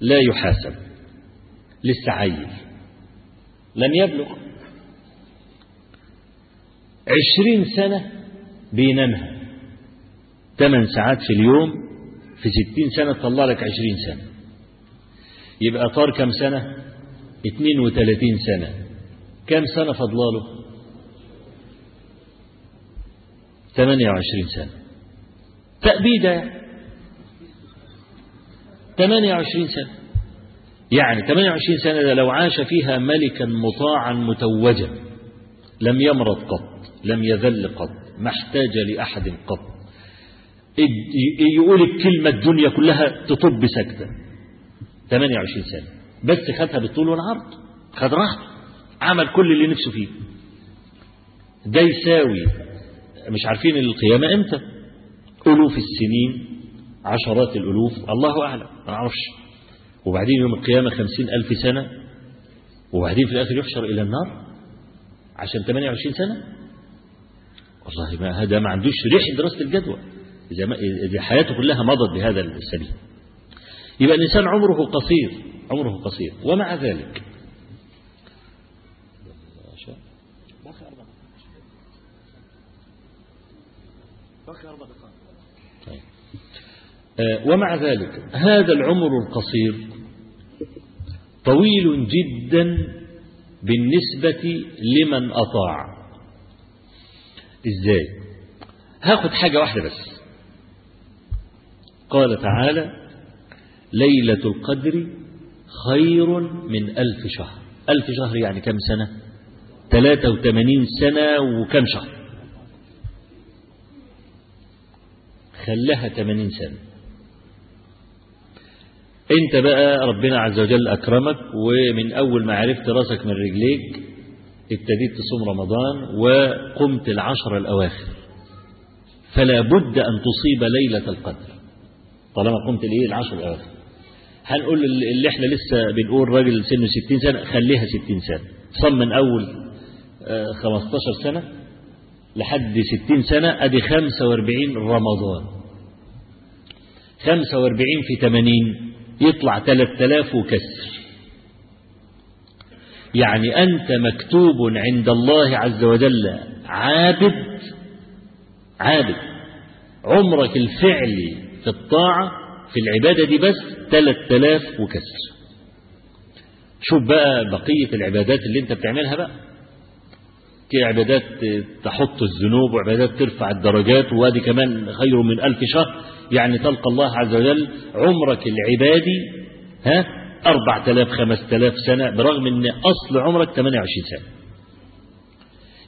لا يحاسب لسه عيل لم يبلغ. عشرين سنة بينامها. ثمان ساعات في اليوم في ستين سنة تطلع لك عشرين سنة. يبقى طار كم سنة؟ اتنين وتلاتين سنة. كم سنة فضلاله؟ ثمانية وعشرين سنة. تأبيدة. ثمانية وعشرين سنة. يعني 28 سنة ده لو عاش فيها ملكا مطاعا متوجا لم يمرض قط لم يذل قط ما احتاج لأحد قط. يقول الكلمة الدنيا كلها تطب سكتة 28 سنة. بس خدها بالطول والعرض. خد راحته. عمل كل اللي نفسه فيه. ده يساوي مش عارفين القيامة إمتى؟ ألوف السنين عشرات الألوف. الله أعلم ما نعرفش. وبعدين يوم القيامة خمسين ألف سنة. وبعدين في الآخر يحشر إلى النار عشان 28 سنة. والله ما هذا ما عندوش ريح دراسة الجدوى. إذا, حياته كلها مضت بهذا السبيل. يبقى الإنسان عمره قصير. عمره قصير. ومع ذلك طيب. ومع ذلك هذا العمر القصير طويل جدا بالنسبة لمن أطاع. إزاي؟ هاخد حاجة واحدة بس. قال تعالى ليلة القدر خير من ألف شهر. ألف شهر يعني كم سنة؟ ثلاثة وثمانين سنة وكم شهر؟ خلها ثمانين سنة. أنت بقى ربنا عز وجل أكرمك ومن أول ما عرفت راسك من رجليك ابتديت تصوم رمضان وقمت العشر الأواخر. فلا بد أن تصيب ليلة القدر. طالما قمت الإيه العشر الأواخر. هنقول اللي إحنا لسه بنقول راجل سنه 60 سنة خليها 60 سنة. صم من أول 15 سنة لحد 60 سنة أدي 45 رمضان. 45 في 80 يطلع 3000 وكسر. يعني أنت مكتوب عند الله عز وجل عابد عابد. عمرك الفعلي في الطاعة في العبادة دي بس 3000 وكسر. شوف بقى بقية العبادات اللي انت بتعملها بقى. في عبادات تحط الذنوب وعبادات ترفع الدرجات وادي كمان خير من ألف شهر. يعني تلقى الله عز وجل عمرك العبادي ها أربعة آلاف خمسة آلاف سنة برغم أن أصل عمرك 28 سنة.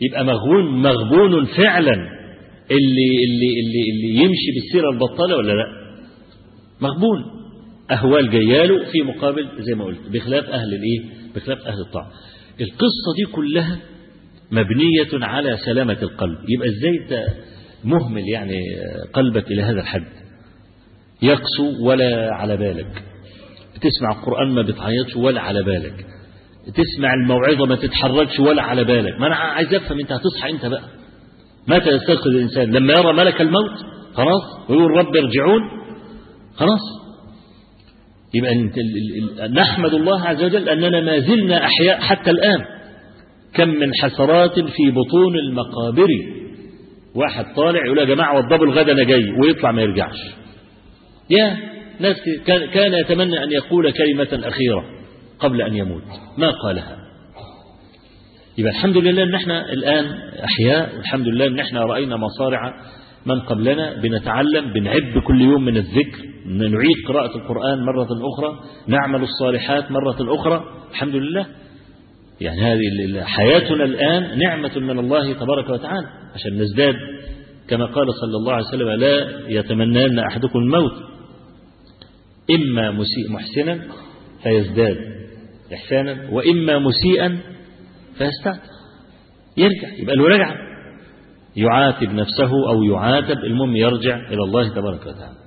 يبقى مغبون مغبون فعلا. اللي اللي اللي اللي يمشي بالسيرة البطالة ولا لا؟ مغبون أهوال جياله في مقابل زي ما قلت بخلاف أهل الإيه؟ بخلاف أهل الطاعة. القصة دي كلها مبنية على سلامة القلب. يبقى إزاي أنت مهمل يعني قلبك إلى هذا الحد؟ يقسو ولا على بالك. تسمع القرآن ما بتعيطش ولا على بالك. تسمع الموعظة ما تتحركش ولا على بالك. ما أنا عايز أفهم أنت هتصحى أنت بقى؟ متى يستيقظ الإنسان؟ لما يرى ملك الموت؟ خلاص ويقول رب ارجعون. خلاص. يبقى نحمد الله عز وجل أننا ما زلنا أحياء حتى الآن. كم من حسرات في بطون المقابر. واحد طالع يقول يا جماعة وضبوا الغدا أنا جاي ويطلع ما يرجعش. يا ناس كان يتمنى أن يقول كلمة أخيرة قبل أن يموت. ما قالها. يبقى الحمد لله أن إحنا الآن أحياء الحمد لله أن إحنا رأينا مصارع من قبلنا بنتعلم بنعد كل يوم من الذكر نعيد قراءة القرآن مرة أخرى نعمل الصالحات مرة أخرى. الحمد لله. يعني هذه حياتنا الآن نعمة من الله تبارك وتعالى. عشان نزداد كما قال صلى الله عليه وسلم لا يتمنى أحدكم الموت؟ إما مسيء محسنا فيزداد. إحسانا. وإما مسيئا فيستعد. يرجع يبقى له رجعة. يعاتب نفسه أو يعاتب المهم يرجع إلى الله تبارك وتعالى.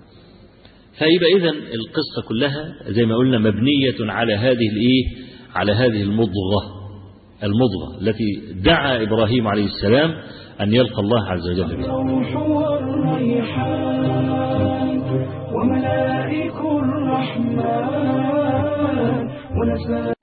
فيبقى إذا القصة كلها زي ما قلنا مبنية على هذه الإيه على هذه المضغة المضغة التي دعا إبراهيم عليه السلام أن يلقى الله عز وجل بها. وملائك الرحمن ونساء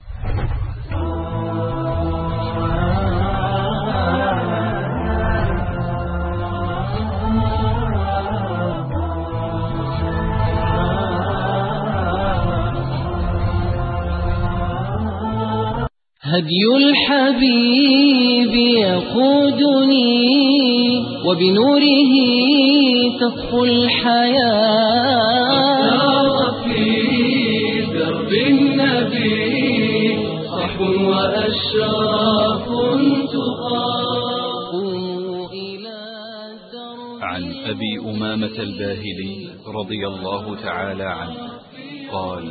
هدي الحبيب يقودني وبنوره تصفو الحياة. في درب النبي صح وأشراف عن أبي أمامة الباهلي رضي الله تعالى عنه قال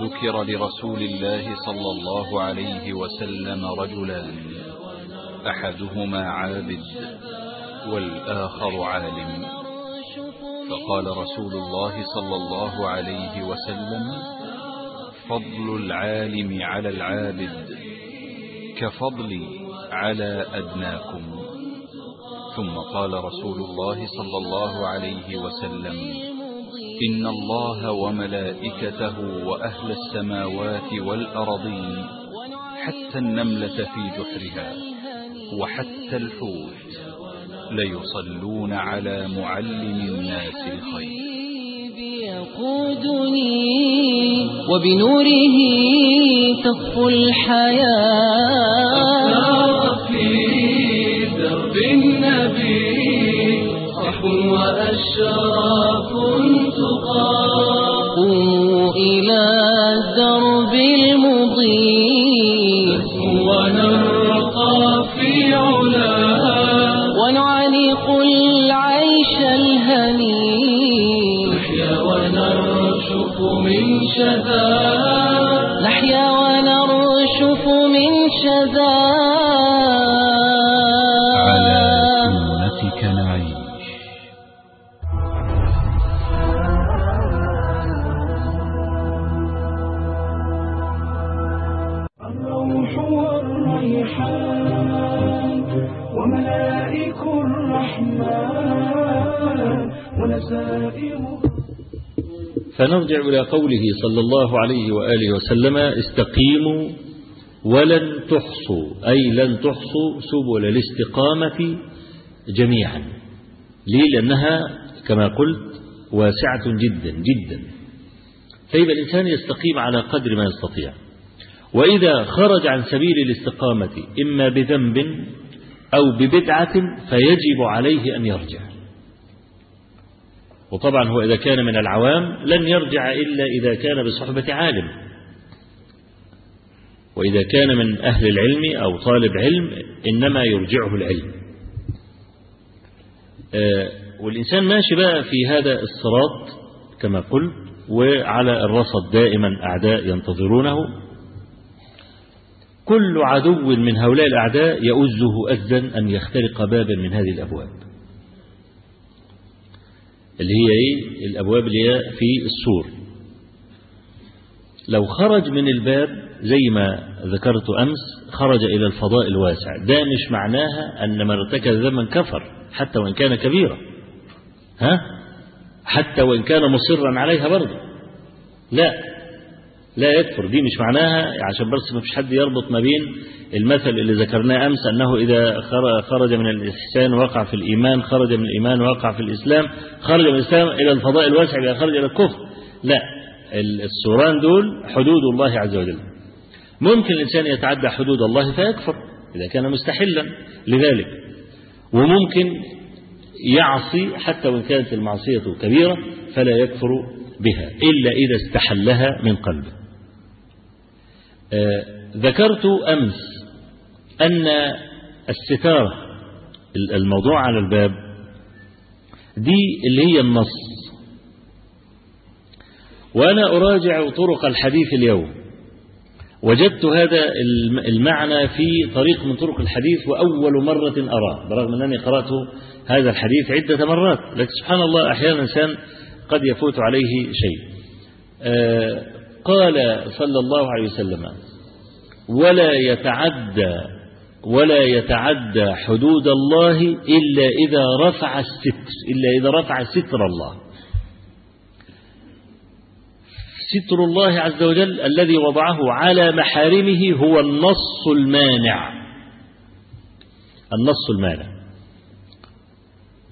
ذكر لرسول الله صلى الله عليه وسلم رجلان أحدهما عابد والآخر عالم. فقال رسول الله صلى الله عليه وسلم فضل العالم على العابد كفضلي على أدناكم. ثم قال رسول الله صلى الله عليه وسلم إن الله وملائكته وأهل السماوات والأرضين حتى النملة في جحرها وحتى الحوت ليصلون على معلم الناس الخير يقودني وبنوره تصفو الحياة في درب النبي صح وأشراف ونرقى في علاها ونعانق العيش الهنيء. نحيا ونرشف من شذا. فنرجع إلى قوله صلى الله عليه وآله وسلم استقيموا ولن تحصوا أي لن تحصوا سبل الاستقامة جميعا. ليه؟ لأنها كما قلت واسعة جدا جدا. فيبقى الإنسان يستقيم على قدر ما يستطيع. وإذا خرج عن سبيل الاستقامة إما بذنب أو ببدعة فيجب عليه أن يرجع. وطبعا هو إذا كان من العوام لن يرجع إلا إذا كان بصحبة عالم. وإذا كان من أهل العلم أو طالب علم إنما يرجعه العلم. والإنسان ماشي بقى في هذا الصراط كما قلت وعلى الرصد دائما أعداء ينتظرونه. كل عدو من هؤلاء الأعداء يؤزه أزا أن يخترق بابا من هذه الأبواب. اللي هي إيه؟ الأبواب اللي هي في السور. لو خرج من الباب زي ما ذكرت أمس خرج إلى الفضاء الواسع. ده مش معناها أن من ارتكب ذنبا كفر حتى وإن كان كبيرا. ها؟ حتى وإن كان مصرا عليها برضه. لا. لا يكفر. دي مش معناها عشان بس ما فيش حد يربط ما بين المثل اللي ذكرناه أمس أنه إذا خرج من الإحسان وقع في الإيمان خرج من الإيمان وقع في الإسلام خرج من الإسلام إلى الفضاء الواسع إذا خرج إلى الكفر. لا السوران دول حدود الله عز وجل. ممكن الإنسان يتعدى حدود الله فيكفر إذا كان مستحلا لذلك. وممكن يعصي حتى وإن كانت المعصية كبيرة فلا يكفر بها إلا إذا استحلها من قلبه. ذكرت أمس أن الستارة الموضوع على الباب دي اللي هي النص. وأنا أراجع طرق الحديث اليوم. وجدت هذا المعنى في طريق من طرق الحديث وأول مرة أراه. برغم أنني قرأت هذا الحديث عدة مرات لكن سبحان الله أحيانا الإنسان قد يفوت عليه شيء. آه قال صلى الله عليه وسلم ولا يتعدى ولا يتعدى حدود الله إلا إذا رفع الستر إلا إذا رفع ستر الله. ستر الله عز وجل الذي وضعه على محارمه هو النص المانع. النص المانع.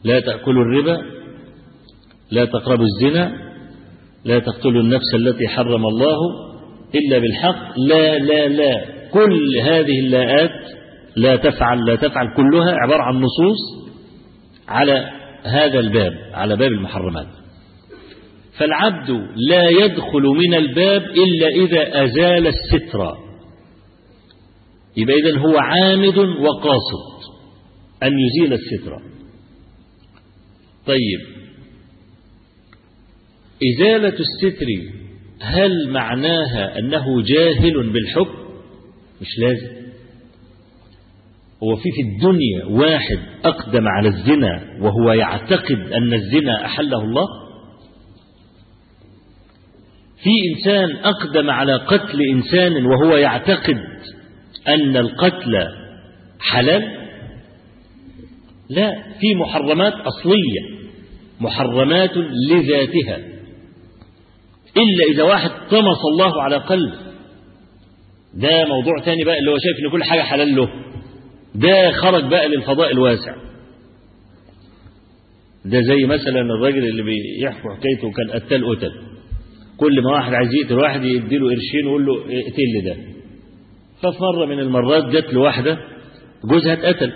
لا تأكلوا الربا لا تقربوا الزنا لا تقتلوا النفس التي حرم الله إلا بالحق. لا لا لا. كل هذه اللاءات لا تفعل لا تفعل كلها عبارة عن نصوص على هذا الباب على باب المحرمات. فالعبد لا يدخل من الباب إلا إذا أزال الستر. يبقى إذن هو عامد وقاصد أن يزيل الستر. طيب. إزالة الستر هل معناها أنه جاهل بالحكم؟ مش لازم. هو في في الدنيا واحد أقدم على الزنا وهو يعتقد أن الزنا أحله الله؟ في إنسان أقدم على قتل إنسان وهو يعتقد أن القتل حلال؟ لا في محرمات أصلية محرمات لذاتها. إلا إذا واحد طمس الله على قلبه. ده موضوع تاني بقى اللي هو شايف إن كل حاجة حلال له. ده خرج بقى للفضاء الواسع. ده زي مثلا الراجل اللي بيحكي حكايته كان قتال قتل. كل ما واحد عايز يقتل واحد يديله قرشين ويقول له اقتل ده. ففي مرة من المرات جت له واحدة جوزها اتقتل.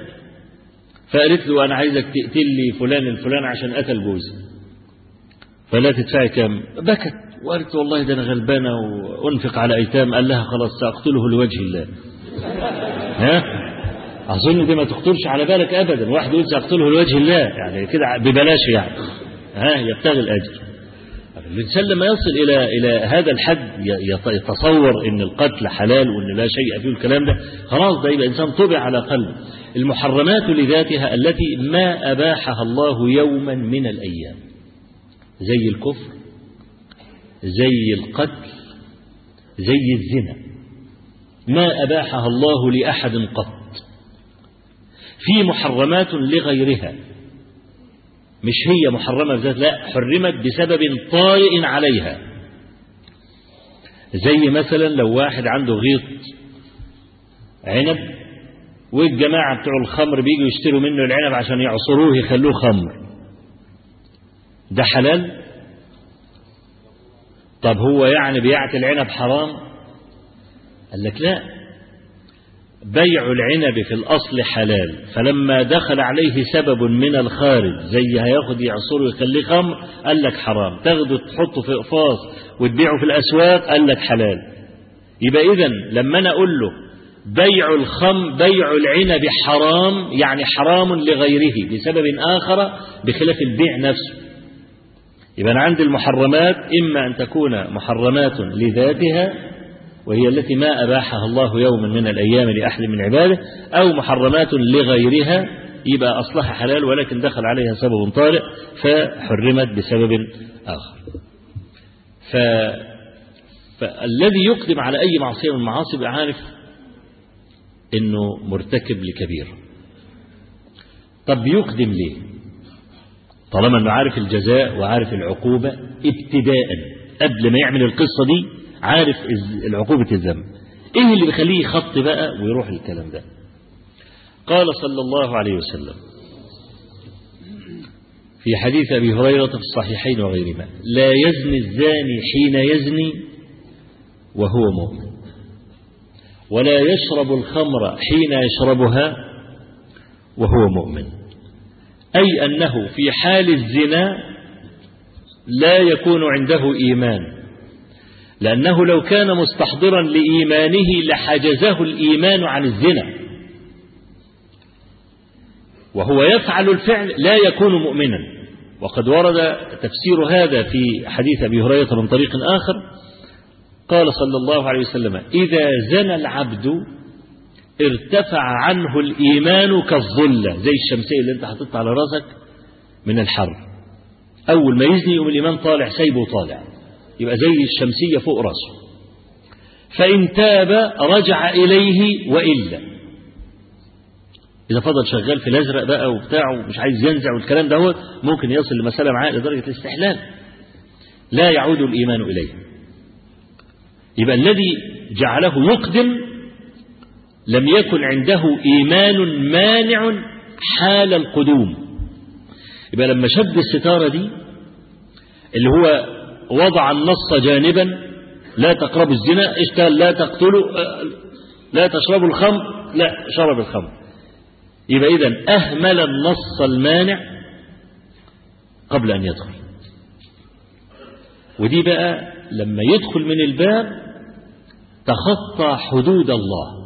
فقالت له أنا عايزك تقتل لي فلان الفلان عشان قتل جوزي. فلا تدفعي كام؟ بكت. وقالت والله ده أنا غلبانة وأنفق على أيتام قال لها خلاص سأقتله لوجه الله. ها؟ أظن دي ما تخطرش على بالك أبدا واحد يقول سأقتله لوجه الله يعني كده ببلاش يعني. ها؟ يبتغي الأجر. الإنسان لما يصل إلى إلى هذا الحد يتصور أن القتل حلال وأن لا شيء فيه الكلام ده. خلاص ده يبقى إنسان طبع على قلبه. المحرمات لذاتها التي ما أباحها الله يوما من الأيام. زي الكفر زي القتل زي الزنا. ما أباحها الله لأحد قط. في محرمات لغيرها. مش هي محرمة بذات لا حرمت بسبب طارئ عليها. زي مثلا لو واحد عنده غيط عنب والجماعة بتوع الخمر بيجوا يشتروا منه العنب عشان يعصروه يخلوه خمر. ده حلال؟ طب هو يعني بيعة العنب حرام؟ قال لك لا. بيع العنب في الأصل حلال فلما دخل عليه سبب من الخارج زي هياخد يعصره ويخليه خمر قال لك حرام. تاخده تحطه في إقفاص وتبيعه في الأسواق قال لك حلال. يبقى إذا لما أنا أقول له بيع الخم بيع العنب حرام يعني حرام لغيره بسبب آخر بخلاف البيع نفسه. يبقى أنا عندي المحرمات إما أن تكون محرمات لذاتها وهي التي ما أباحها الله يوما من الأيام لأحد من عباده أو محرمات لغيرها يبقى أصلها حلال ولكن دخل عليها سبب طارئ فحرمت بسبب آخر. ف... فالذي يقدم على أي معصية من المعاصي عارف أنه مرتكب لكبير. طب يقدم ليه؟ طالما أنه عارف الجزاء وعارف العقوبة ابتداء قبل ما يعمل القصة دي عارف العقوبة الذنب. إيه اللي بيخليه يخط بقى ويروح الكلام ده؟ قال صلى الله عليه وسلم في حديث أبي هريرة في الصحيحين وغيرهما لا يزني الزاني حين يزني وهو مؤمن. ولا يشرب الخمر حين يشربها وهو مؤمن. أي أنه في حال الزنا لا يكون عنده إيمان. لأنه لو كان مستحضرا لإيمانه لحجزه الإيمان عن الزنا. وهو يفعل الفعل لا يكون مؤمنا. وقد ورد تفسير هذا في حديث أبي هريرة من طريق آخر. قال صلى الله عليه وسلم إذا زنى العبد ارتفع عنه الإيمان كالظلة زي الشمسية اللي أنت حطيتها على راسك من الحر. أول ما يزني يوم الإيمان طالع سايبه طالع. يبقى زي الشمسية فوق راسه. فإن تاب رجع إليه وإلا. إذا فضل شغال في الأزرق بقى وبتاعه ومش عايز ينزع والكلام ده ممكن يصل لمسألة معاه لدرجة الاستحلال. لا يعود الإيمان إليه. يبقى الذي جعله يقدم لم يكن عنده إيمان مانع حال القدوم. يبقى لما شد الستارة دي اللي هو وضع النص جانبا لا تقربوا الزنا اشتغل لا تقتلوا لا تشربوا الخمر لا شرب الخمر. يبقى إذا أهمل النص المانع قبل أن يدخل. ودي بقى لما يدخل من الباب تخطى حدود الله.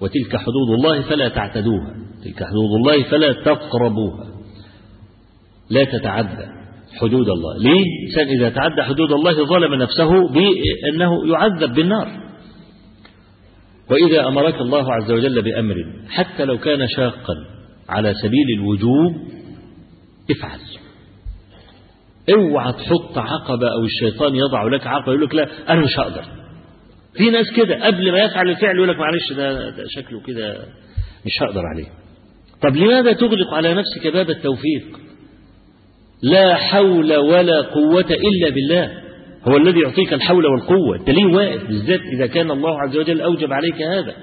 وتلك حدود الله فلا تعتدوها تلك حدود الله فلا تقربوها لا تتعدى حدود الله. ليه؟ إنسان إذا تعدى حدود الله ظلم نفسه بأنه يعذب بالنار. وإذا أمرك الله عز وجل بأمر حتى لو كان شاقا على سبيل الوجوب افعل. اوعى تحط عقبة أو الشيطان يضع لك عقبة يقول لك لا أنا مش هقدر. في ناس كده قبل ما يفعل الفعل يقول لك معلش ده, ده شكله كده مش هقدر عليه. طب لماذا تغلق على نفسك باب التوفيق؟ لا حول ولا قوة إلا بالله. هو الذي يعطيك الحول والقوة أنت ليه واقف بالذات إذا كان الله عز وجل أوجب عليك هذا.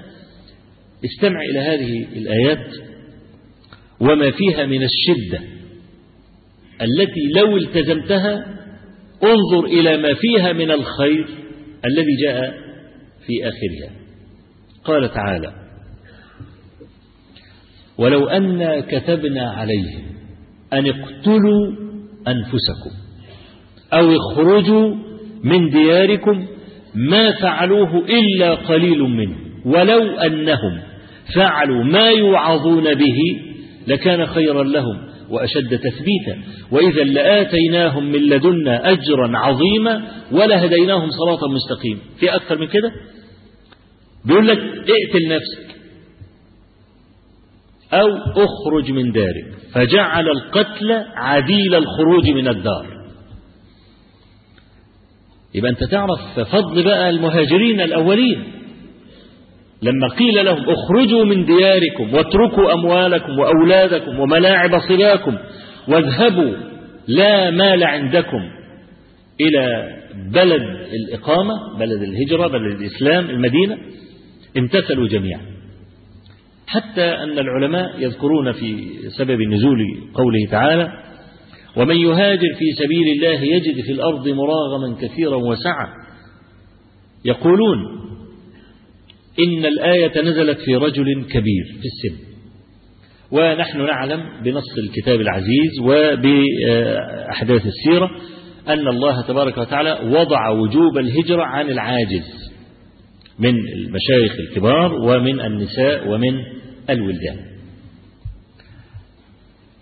استمع إلى هذه الآيات. وما فيها من الشدة التي لو التزمتها انظر إلى ما فيها من الخير الذي جاء في آخرها. قال تعالى ولو أن كتبنا عليهم أن اقتلوا أنفسكم أو اخرجوا من دياركم ما فعلوه إلا قليل منهم ولو أنهم فعلوا ما يوعظون به لكان خيرا لهم وأشد تثبيتا. وإذا لآتيناهم من لدنا أجرا عظيما ولهديناهم صراطا مستقيما في أكثر من كده؟ بيقول لك اقتل نفسك أو اخرج من دارك. فجعل القتل عديل الخروج من الدار. يبقى أنت تعرف فضل بقى المهاجرين الأولين. لما قيل لهم اخرجوا من دياركم واتركوا أموالكم وأولادكم وملاعب صباكم واذهبوا لا مال عندكم إلى بلد الإقامة بلد الهجرة بلد الإسلام المدينة امتثلوا جميعا. حتى أن العلماء يذكرون في سبب نزول قوله تعالى ومن يهاجر في سبيل الله يجد في الأرض مراغما كثيرا وسعة يقولون إن الآية نزلت في رجل كبير في السن. ونحن نعلم بنص الكتاب العزيز وبأحداث السيرة أن الله تبارك وتعالى وضع وجوب الهجرة عن العاجز من المشايخ الكبار ومن النساء ومن الولدان.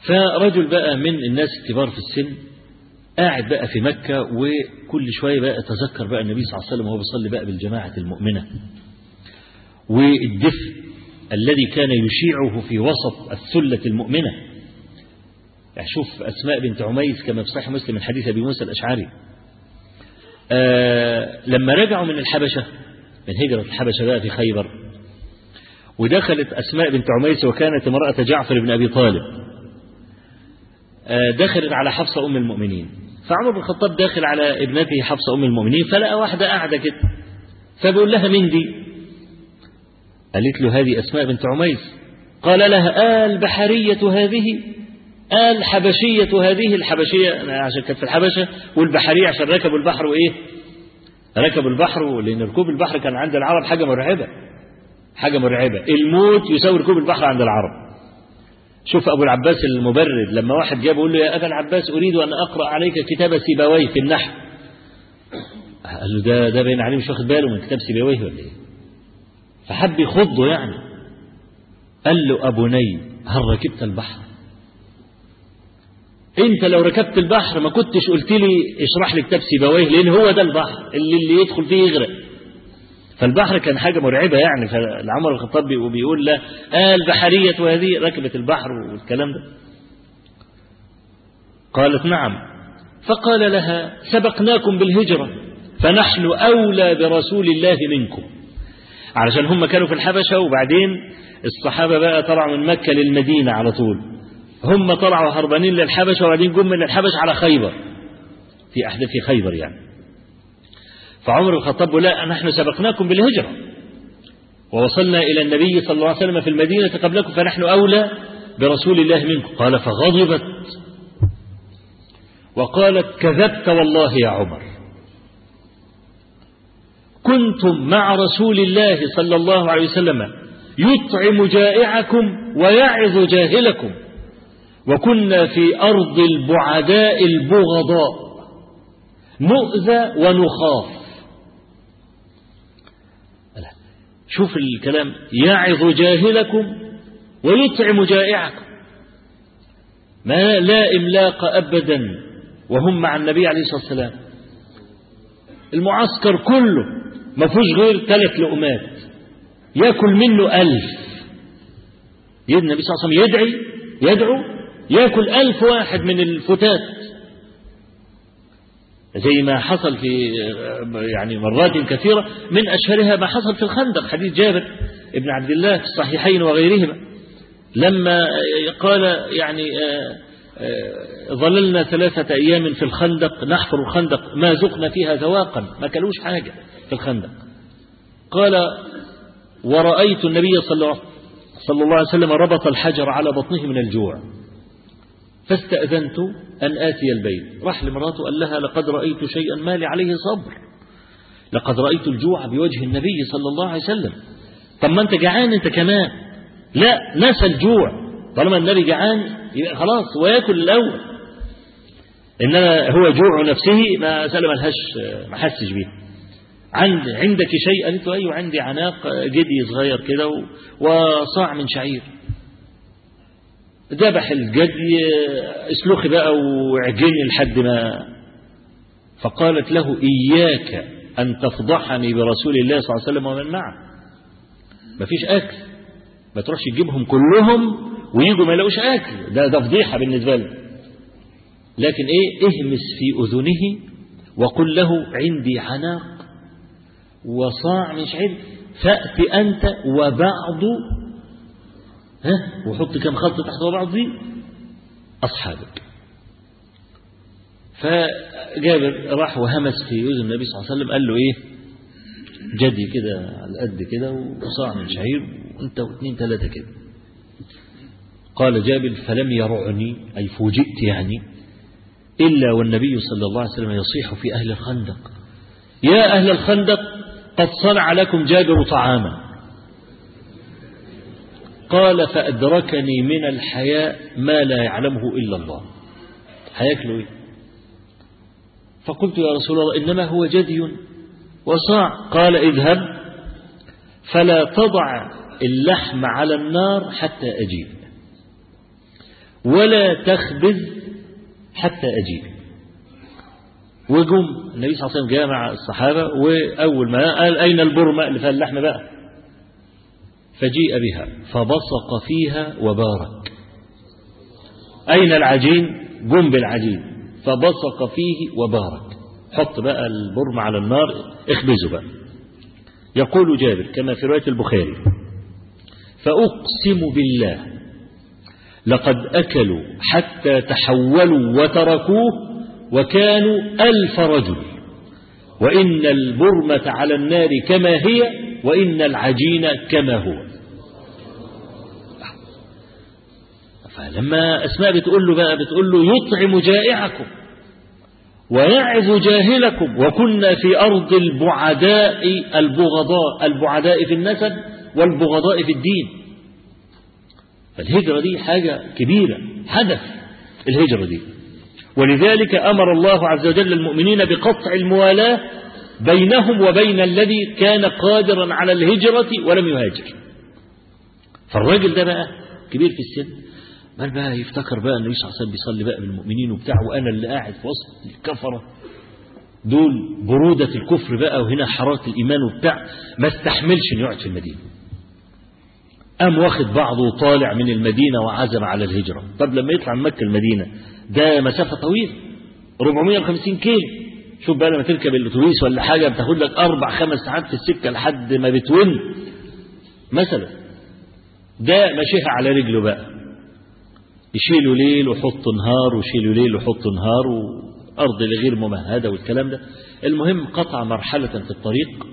فرجل بقى من الناس الكبار في السن قاعد بقى في مكة وكل شوية بقى تذكر بقى النبي صلى الله عليه وسلم وهو بيصلي بقى بالجماعة المؤمنة. والدفء الذي كان يشيعه في وسط الثلة المؤمنة. يعني شوف أسماء بنت عميس كما في صحيح مسلم من حديث أبي موسى الأشعري. آه لما رجعوا من الحبشة من هجرة الحبشة بقى في خيبر ودخلت أسماء بنت عميس وكانت امرأة جعفر بن أبي طالب. آه دخلت على حفصة أم المؤمنين. فعمر بن الخطاب داخل على ابنته حفصة أم المؤمنين فلقى واحدة قاعدة كده فبيقول لها مين دي قالت له هذه أسماء بنت عميس؟ قال لها آل بحرية هذه آل حبشية هذه الحبشية عشان كانت في الحبشة والبحرية عشان ركبوا البحر وإيه؟ ركبوا البحر لأن ركوب البحر كان عند العرب حاجة مرعبة حاجة مرعبة. الموت يساوي ركوب البحر عند العرب. شوف أبو العباس المبرد لما واحد جاب يقول له يا أبا العباس أريد أن أقرأ عليك كتاب سيبويه في النحو قال له ده ده باين عليه مش واخد باله من كتاب سيبويه ولا إيه؟ فحب يخضه يعني. قال له أبني هل ركبت البحر؟ أنت لو ركبت البحر ما كنتش قلت لي اشرح لي كتاب سيبويه لأن هو ده البحر اللي اللي يدخل فيه يغرق. فالبحر كان حاجة مرعبة يعني. فالعمر الخطاب بيقول له آه البحرية وهذه ركبت البحر والكلام ده. قالت نعم. فقال لها سبقناكم بالهجرة فنحن أولى برسول الله منكم. علشان هم كانوا في الحبشة وبعدين الصحابة بقى طلعوا من مكة للمدينة على طول. هم طلعوا هربانين للحبشة وبعدين جم من الحبش على خيبر. في أحداث خيبر يعني. فعمر الخطاب لا نحن سبقناكم بالهجرة. ووصلنا إلى النبي صلى الله عليه وسلم في المدينة قبلكم فنحن أولى برسول الله منكم. قال فغضبت. وقالت كذبت والله يا عمر. كنتم مع رسول الله صلى الله عليه وسلم يطعم جائعكم ويعظ جاهلكم. وكنا في أرض البعداء البغضاء نؤذى ونخاف. شوف الكلام يعظ جاهلكم ويطعم جائعكم. ما لا إملاق أبدا وهم مع النبي عليه الصلاة والسلام. المعسكر كله ما فيهوش غير ثلاث لقمات. ياكل منه ألف. النبي صلى الله عليه وسلم يدعي يدعو ياكل ألف واحد من الفتات. زي ما حصل في يعني مرات كثيرة من أشهرها ما حصل في الخندق حديث جابر ابن عبد الله في الصحيحين وغيرهما. لما قال يعني ظللنا ثلاثة أيام في الخندق نحفر الخندق ما زقنا فيها ذواقا ما كلوش حاجة. في الخندق. قال ورأيت النبي صلى الله, عليه وسلم ربط الحجر على بطنه من الجوع. فاستأذنت أن آتي البيت. راح لمراته قال لها لقد رأيت شيئا ما لي عليه صبر. لقد رأيت الجوع بوجه النبي صلى الله عليه وسلم. طب ما أنت جعان أنت كمان. لا نسى الجوع. طالما النبي جعان يبقى خلاص ويأكل الأول. إنما هو جوع نفسه ما سأل ملهاش ما حسش بيه. عند عندك شيء قالت له أيوة عندي عناق جدي صغير كده وصاع من شعير. ذبح الجدي اسلخي بقى واعجني لحد ما. فقالت له إياك أن تفضحني برسول الله صلى الله عليه وسلم ومن معه. مفيش أكل. ما تروحش تجيبهم كلهم ويجوا ما يلاقوش أكل. ده ده فضيحة بالنسبة له. لكن إيه؟ اهمس في أذنه وقل له عندي عناق وصاع من شعير فأت أنت وبعض ها؟ وحط كم خط تحت وبعض دي أصحابك. فجابر راح وهمس في يوز النبي صلى الله عليه وسلم قال له إيه؟ جدي كده على قد كده وصاع من شعير وأنت واثنين ثلاثة كده. قال جابر فلم يرعني أي فوجئت يعني إلا والنبي صلى الله عليه وسلم يصيح في أهل الخندق. يا أهل الخندق قد صنع لكم جابر طعاما. قال فأدركني من الحياء ما لا يعلمه إلا الله. هياكلوا إيه؟ فقلت يا رسول الله إنما هو جدي وصاع. قال اذهب فلا تضع اللحم على النار حتى أجيب. ولا تخبز حتى أجيب. وجم النبي صلى الله عليه وسلم جاء مع الصحابة وأول ما قال أين البرمة؟ اللي فيها اللحم بقى. فجيء بها فبصق فيها وبارك. أين العجين؟ جم بالعجين. فبصق فيه وبارك. حط بقى البرم على النار اخبزه بقى. يقول جابر كما في رواية البخاري فأقسم بالله لقد أكلوا حتى تحولوا وتركوه وكانوا ألف رجل. وإن البرمة على النار كما هي وإن العجين كما هو. فلما أسماء بتقول له بقى بتقول له يطعم جائعكم ويعظ جاهلكم وكنا في أرض البعداء البغضاء البعداء في النسب والبغضاء في الدين. فالهجرة دي حاجة كبيرة حدث الهجرة دي. ولذلك أمر الله عز وجل المؤمنين بقطع الموالاة بينهم وبين الذي كان قادرا على الهجرة ولم يهاجر. فالراجل ده بقى كبير في السن بل بقى يفتكر بقى النبي صلى الله عليه وسلم بيصلي بقى بالمؤمنين وبتاع وأنا اللي قاعد في وسط الكفرة. دول برودة الكفر بقى وهنا حرارة الإيمان وبتاع ما استحملش إنه يقعد في المدينة. قام واخد بعضه وطالع من المدينة وعزم على الهجرة. طب لما يطلع من مكة المدينة ده مسافة طويلة 450 كيلو. شوف بقى لما تركب الأتوبيس ولا حاجة بتاخد لك أربع خمس ساعات في السكة لحد ما بتون. مثلا ده ماشيها على رجله بقى. يشيلوا ليل ويحطوا نهار ويشيلوا ليل ويحطوا نهار وأرض غير ممهدة والكلام ده. المهم قطع مرحلة في الطريق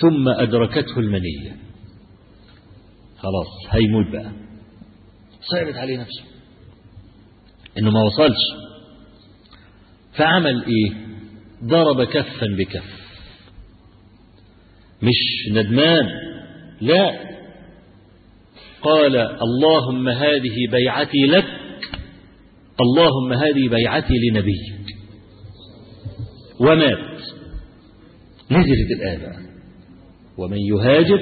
ثم أدركته المنية. خلاص هيموت بقى. صعبت عليه نفسه. إنه ما وصلش. فعمل إيه؟ ضرب كفا بكف. مش ندمان. لا. قال اللهم هذه بيعتي لك. اللهم هذه بيعتي لنبيك. ومات. نزلت الآية ومن يهاجر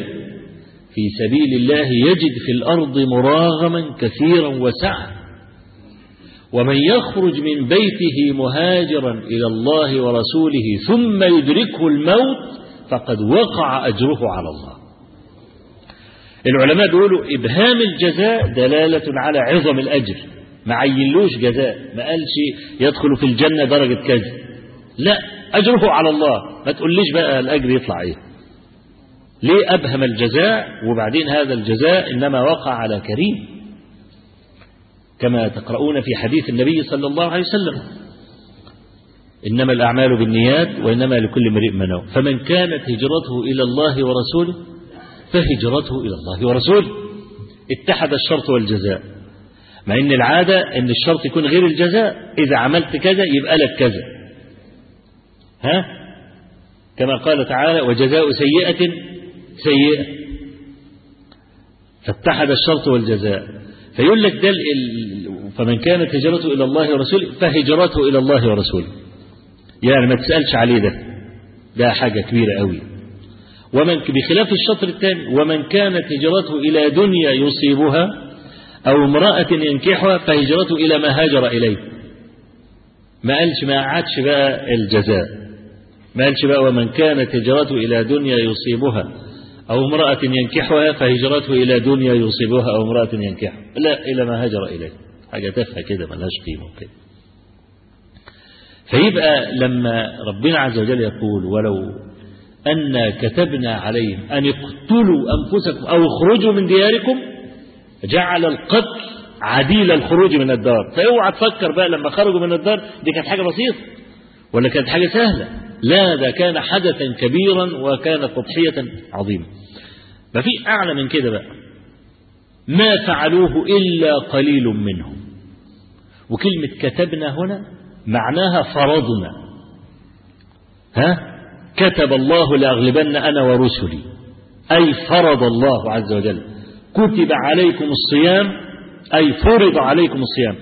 في سبيل الله يجد في الأرض مراغما كثيرا وسعا. ومن يخرج من بيته مهاجرا إلى الله ورسوله ثم يدركه الموت فقد وقع أجره على الله. العلماء بيقولوا إبهام الجزاء دلالة على عظم الأجر. ما عينلوش جزاء ما قالش يدخل في الجنة درجة كذا. لا أجره على الله. ما تقوليش بقى الأجر يطلع إيه. ليه أبهم الجزاء وبعدين هذا الجزاء إنما وقع على كريم؟ كما تقرؤون في حديث النبي صلى الله عليه وسلم. إنما الأعمال بالنيات وإنما لكل امرئ ما نوى. فمن كانت هجرته إلى الله ورسوله فهجرته إلى الله ورسوله. اتحد الشرط والجزاء. مع إن العادة إن الشرط يكون غير الجزاء. إذا عملت كذا يبقى لك كذا. ها؟ كما قال تعالى وجزاء سيئة سيئة. فاتحد الشرط والجزاء. فيقول لك ده فمن كانت هجرته إلى الله ورسوله فهجرته إلى الله ورسوله. يعني ما تسألش عليه ده. ده حاجة كبيرة قوي. ومن بخلاف الشطر الثاني ومن كانت هجرته إلى دنيا يصيبها أو امرأة ينكحها فهجرته إلى ما هاجر إليه. ما قالش ما عادش بقى الجزاء. ما قالش بقى ومن كانت هجرته إلى دنيا يصيبها. أو امرأة ينكحها فهجرته إلى دنيا يصيبها أو امرأة ينكحها لا إلى ما هاجر إليه. حاجة تافهة كده ملهاش قيمة كده فيبقى لما ربنا عز وجل يقول ولو أن كتبنا عليهم أن اقتلوا أنفسكم أو اخرجوا من دياركم جعل القتل عديل الخروج من الدار. فاوعى تفكر بقى لما خرجوا من الدار دي كانت حاجة بسيطة. ولا كانت حاجة سهلة؟ لا ده كان حدثا كبيرا وكانت تضحية عظيمة. ما في أعلى من كده بقى. ما فعلوه إلا قليل منهم. وكلمة كتبنا هنا معناها فرضنا. ها؟ كتب الله لأغلبن أنا ورسلي. أي فرض الله عز وجل. كتب عليكم الصيام أي فرض عليكم الصيام.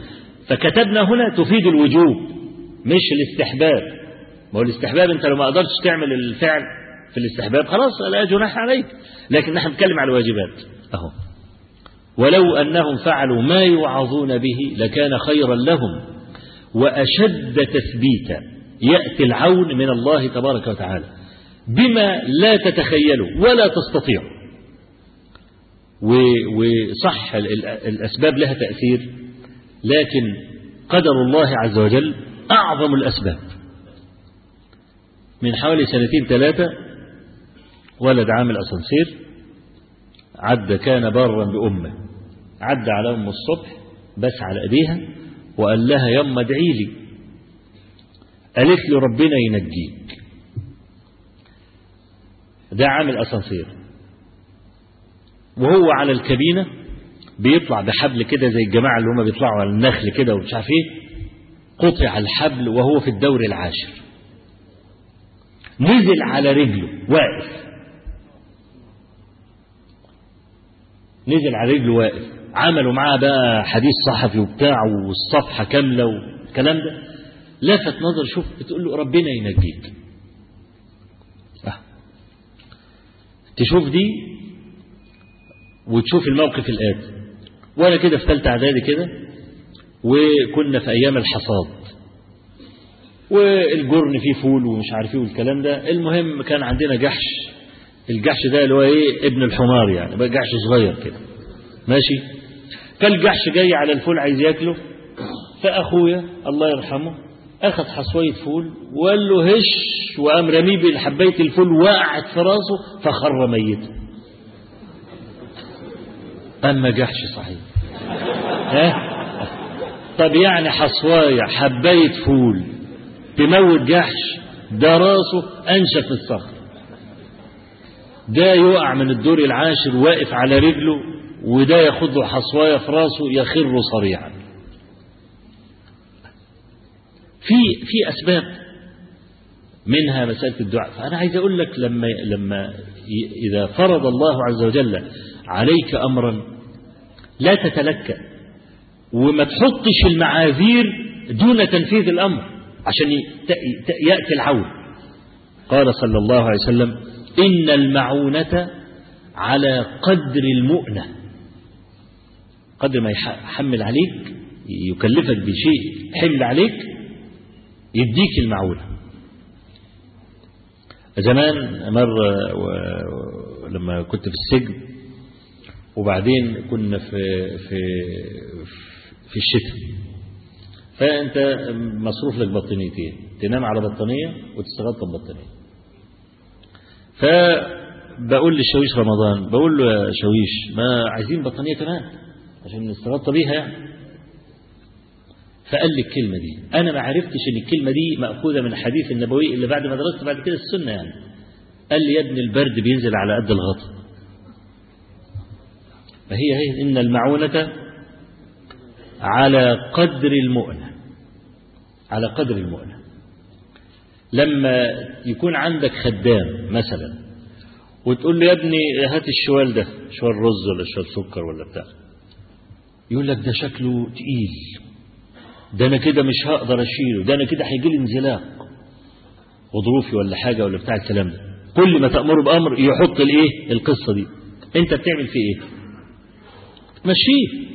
فكتبنا هنا تفيد الوجوب مش الاستحباب. ما هو الاستحباب أنت لو ما قدرتش تعمل الفعل في الاستحباب خلاص لا جناح عليك. لكن نحن نتكلم على الواجبات. أهو. ولو أنهم فعلوا ما يوعظون به لكان خيرا لهم وأشد تثبيتا يأتي العون من الله تبارك وتعالى بما لا تتخيلوا ولا تستطيعوا وصح الأسباب لها تأثير لكن قدر الله عز وجل أعظم الأسباب. من حوالي سنتين ثلاثة ولد عامل أسانسير عدى كان بارا بأمه. عدى على أم الصبح بس على أيديها وقال لها يما ادعي لي. قالت له ربنا ينجيك. ده عامل أسانسير. وهو على الكابينة بيطلع بحبل كده زي الجماعة اللي هم بيطلعوا على النخل كده ومش عارف إيه قطع الحبل وهو في الدور العاشر. نزل على رجله واقف. نزل على رجله واقف عملوا معاه بقى حديث صحفي وبتاع والصفحة كاملة والكلام ده لفت نظر شوف بتقول له ربنا ينجيك. أه. تشوف دي وتشوف الموقف الآتي. وأنا كده في ثالثة إعدادي كده وكنا في أيام الحصاد. والجرن فيه فول ومش عارف إيه والكلام ده. المهم كان عندنا جحش. الجحش ده اللي هو إيه؟ ابن الحمار يعني بقى جحش صغير كده. ماشي؟ فالجحش جاي على الفول عايز ياكله فأخويا الله يرحمه أخذ حصوية فول وقال له هش وقام رميه بحبايه الفول وقعت في راسه فخر ميتا أما جحش صحيح. ها؟ طب يعني حصوايه حباية فول تموت جحش ده راسه أنشف الصخر. ده يقع من الدور العاشر واقف على رجله وده ياخد له حصواية في راسه يخر صريعا. في في أسباب منها مسألة الدعاء. فأنا عايز أقول لك لما لما إذا فرض الله عز وجل عليك أمرا لا تتلكأ وما تحطش المعاذير دون تنفيذ الأمر عشان يأتي العون قال صلى الله عليه وسلم إن المعونة على قدر المؤنة. قدر ما يحمل عليك يكلفك بشيء حمل عليك يديك المعونة. زمان مرة لما كنت في السجن وبعدين كنا في في في الشتاء. فأنت مصروف لك بطانيتين تنام على بطانية وتستغطى ببطانية فبقول للشاويش رمضان بقول له يا شاويش ما عايزين بطانية كمان عشان نستغطى بيها يعني. فقال لي الكلمة دي. أنا ما عرفتش إن الكلمة دي مأخوذة من الحديث النبوي اللي بعد ما درست بعد كده السنة يعني. قال لي يا ابن البرد بينزل على قد الغطا فهي هي إن المعونة على قدر المؤنة. على قدر المؤنة. لما يكون عندك خدام مثلا وتقول له يا ابني هات الشوال ده شوال رز ولا شوال سكر ولا بتاع. يقول لك ده شكله تقيل. ده أنا كده مش هقدر أشيله ده أنا كده هيجي لي انزلاق غضروفي ولا حاجة ولا بتاع الكلام ده. كل ما تأمره بأمر يحط الإيه؟ القصة دي. أنت بتعمل فيه إيه؟ تمشيه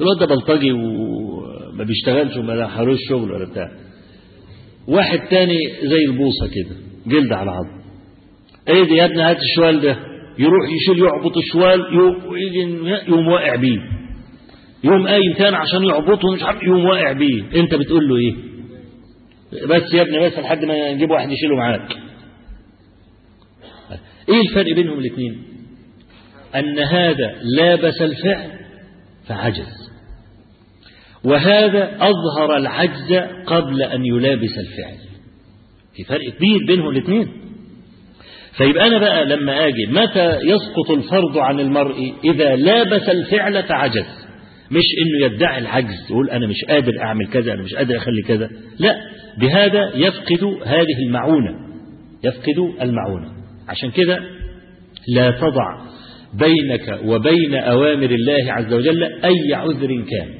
الواد ده بلطجي وما بيشتغلش وما دخلوش شغل ولا بتاع. واحد تاني زي البوصة كده جلد على عظم أيه دي يا ابني هات الشوال ده. يروح يشيل يعبط الشوال يقوم واقع بيه. يقوم قايم تاني عشان يعبطه مش عارف يقوم واقع بيه. انت بتقول له إيه؟ بس يا ابني بس لحد ما نجيب واحد يشيله معاك. إيه الفرق بينهم الاثنين أن هذا لابس الفعل فعجز. وهذا أظهر العجز قبل أن يلابس الفعل. في فرق كبير بينهم الاثنين. فيبقى أنا بقى لما أجي متى يسقط الفرض عن المرء إذا لابس الفعل فعجز؟ مش إنه يدعي العجز يقول أنا مش قادر أعمل كذا أنا مش قادر أخلي كذا. لا بهذا يفقد هذه المعونة يفقد المعونة. عشان كده لا تضع بينك وبين أوامر الله عز وجل أي عذر كان.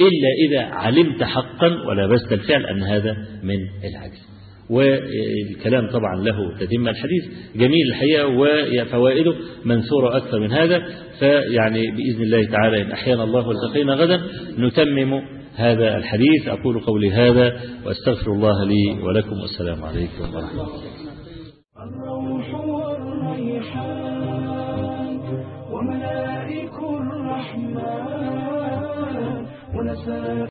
إلا إذا علمت حقا ولبست الفعل أن هذا من العجز. والكلام طبعا له تتم الحديث. جميل الحقيقة وفوائده منثورة أكثر من هذا. فيعني بإذن الله تعالى إن أحيانا الله والتقينا غدا نتمم هذا الحديث. أقول قولي هذا وأستغفر الله لي ولكم. والسلام عليكم ورحمة الله. الروح والريحان وملائك الرحمن when I said.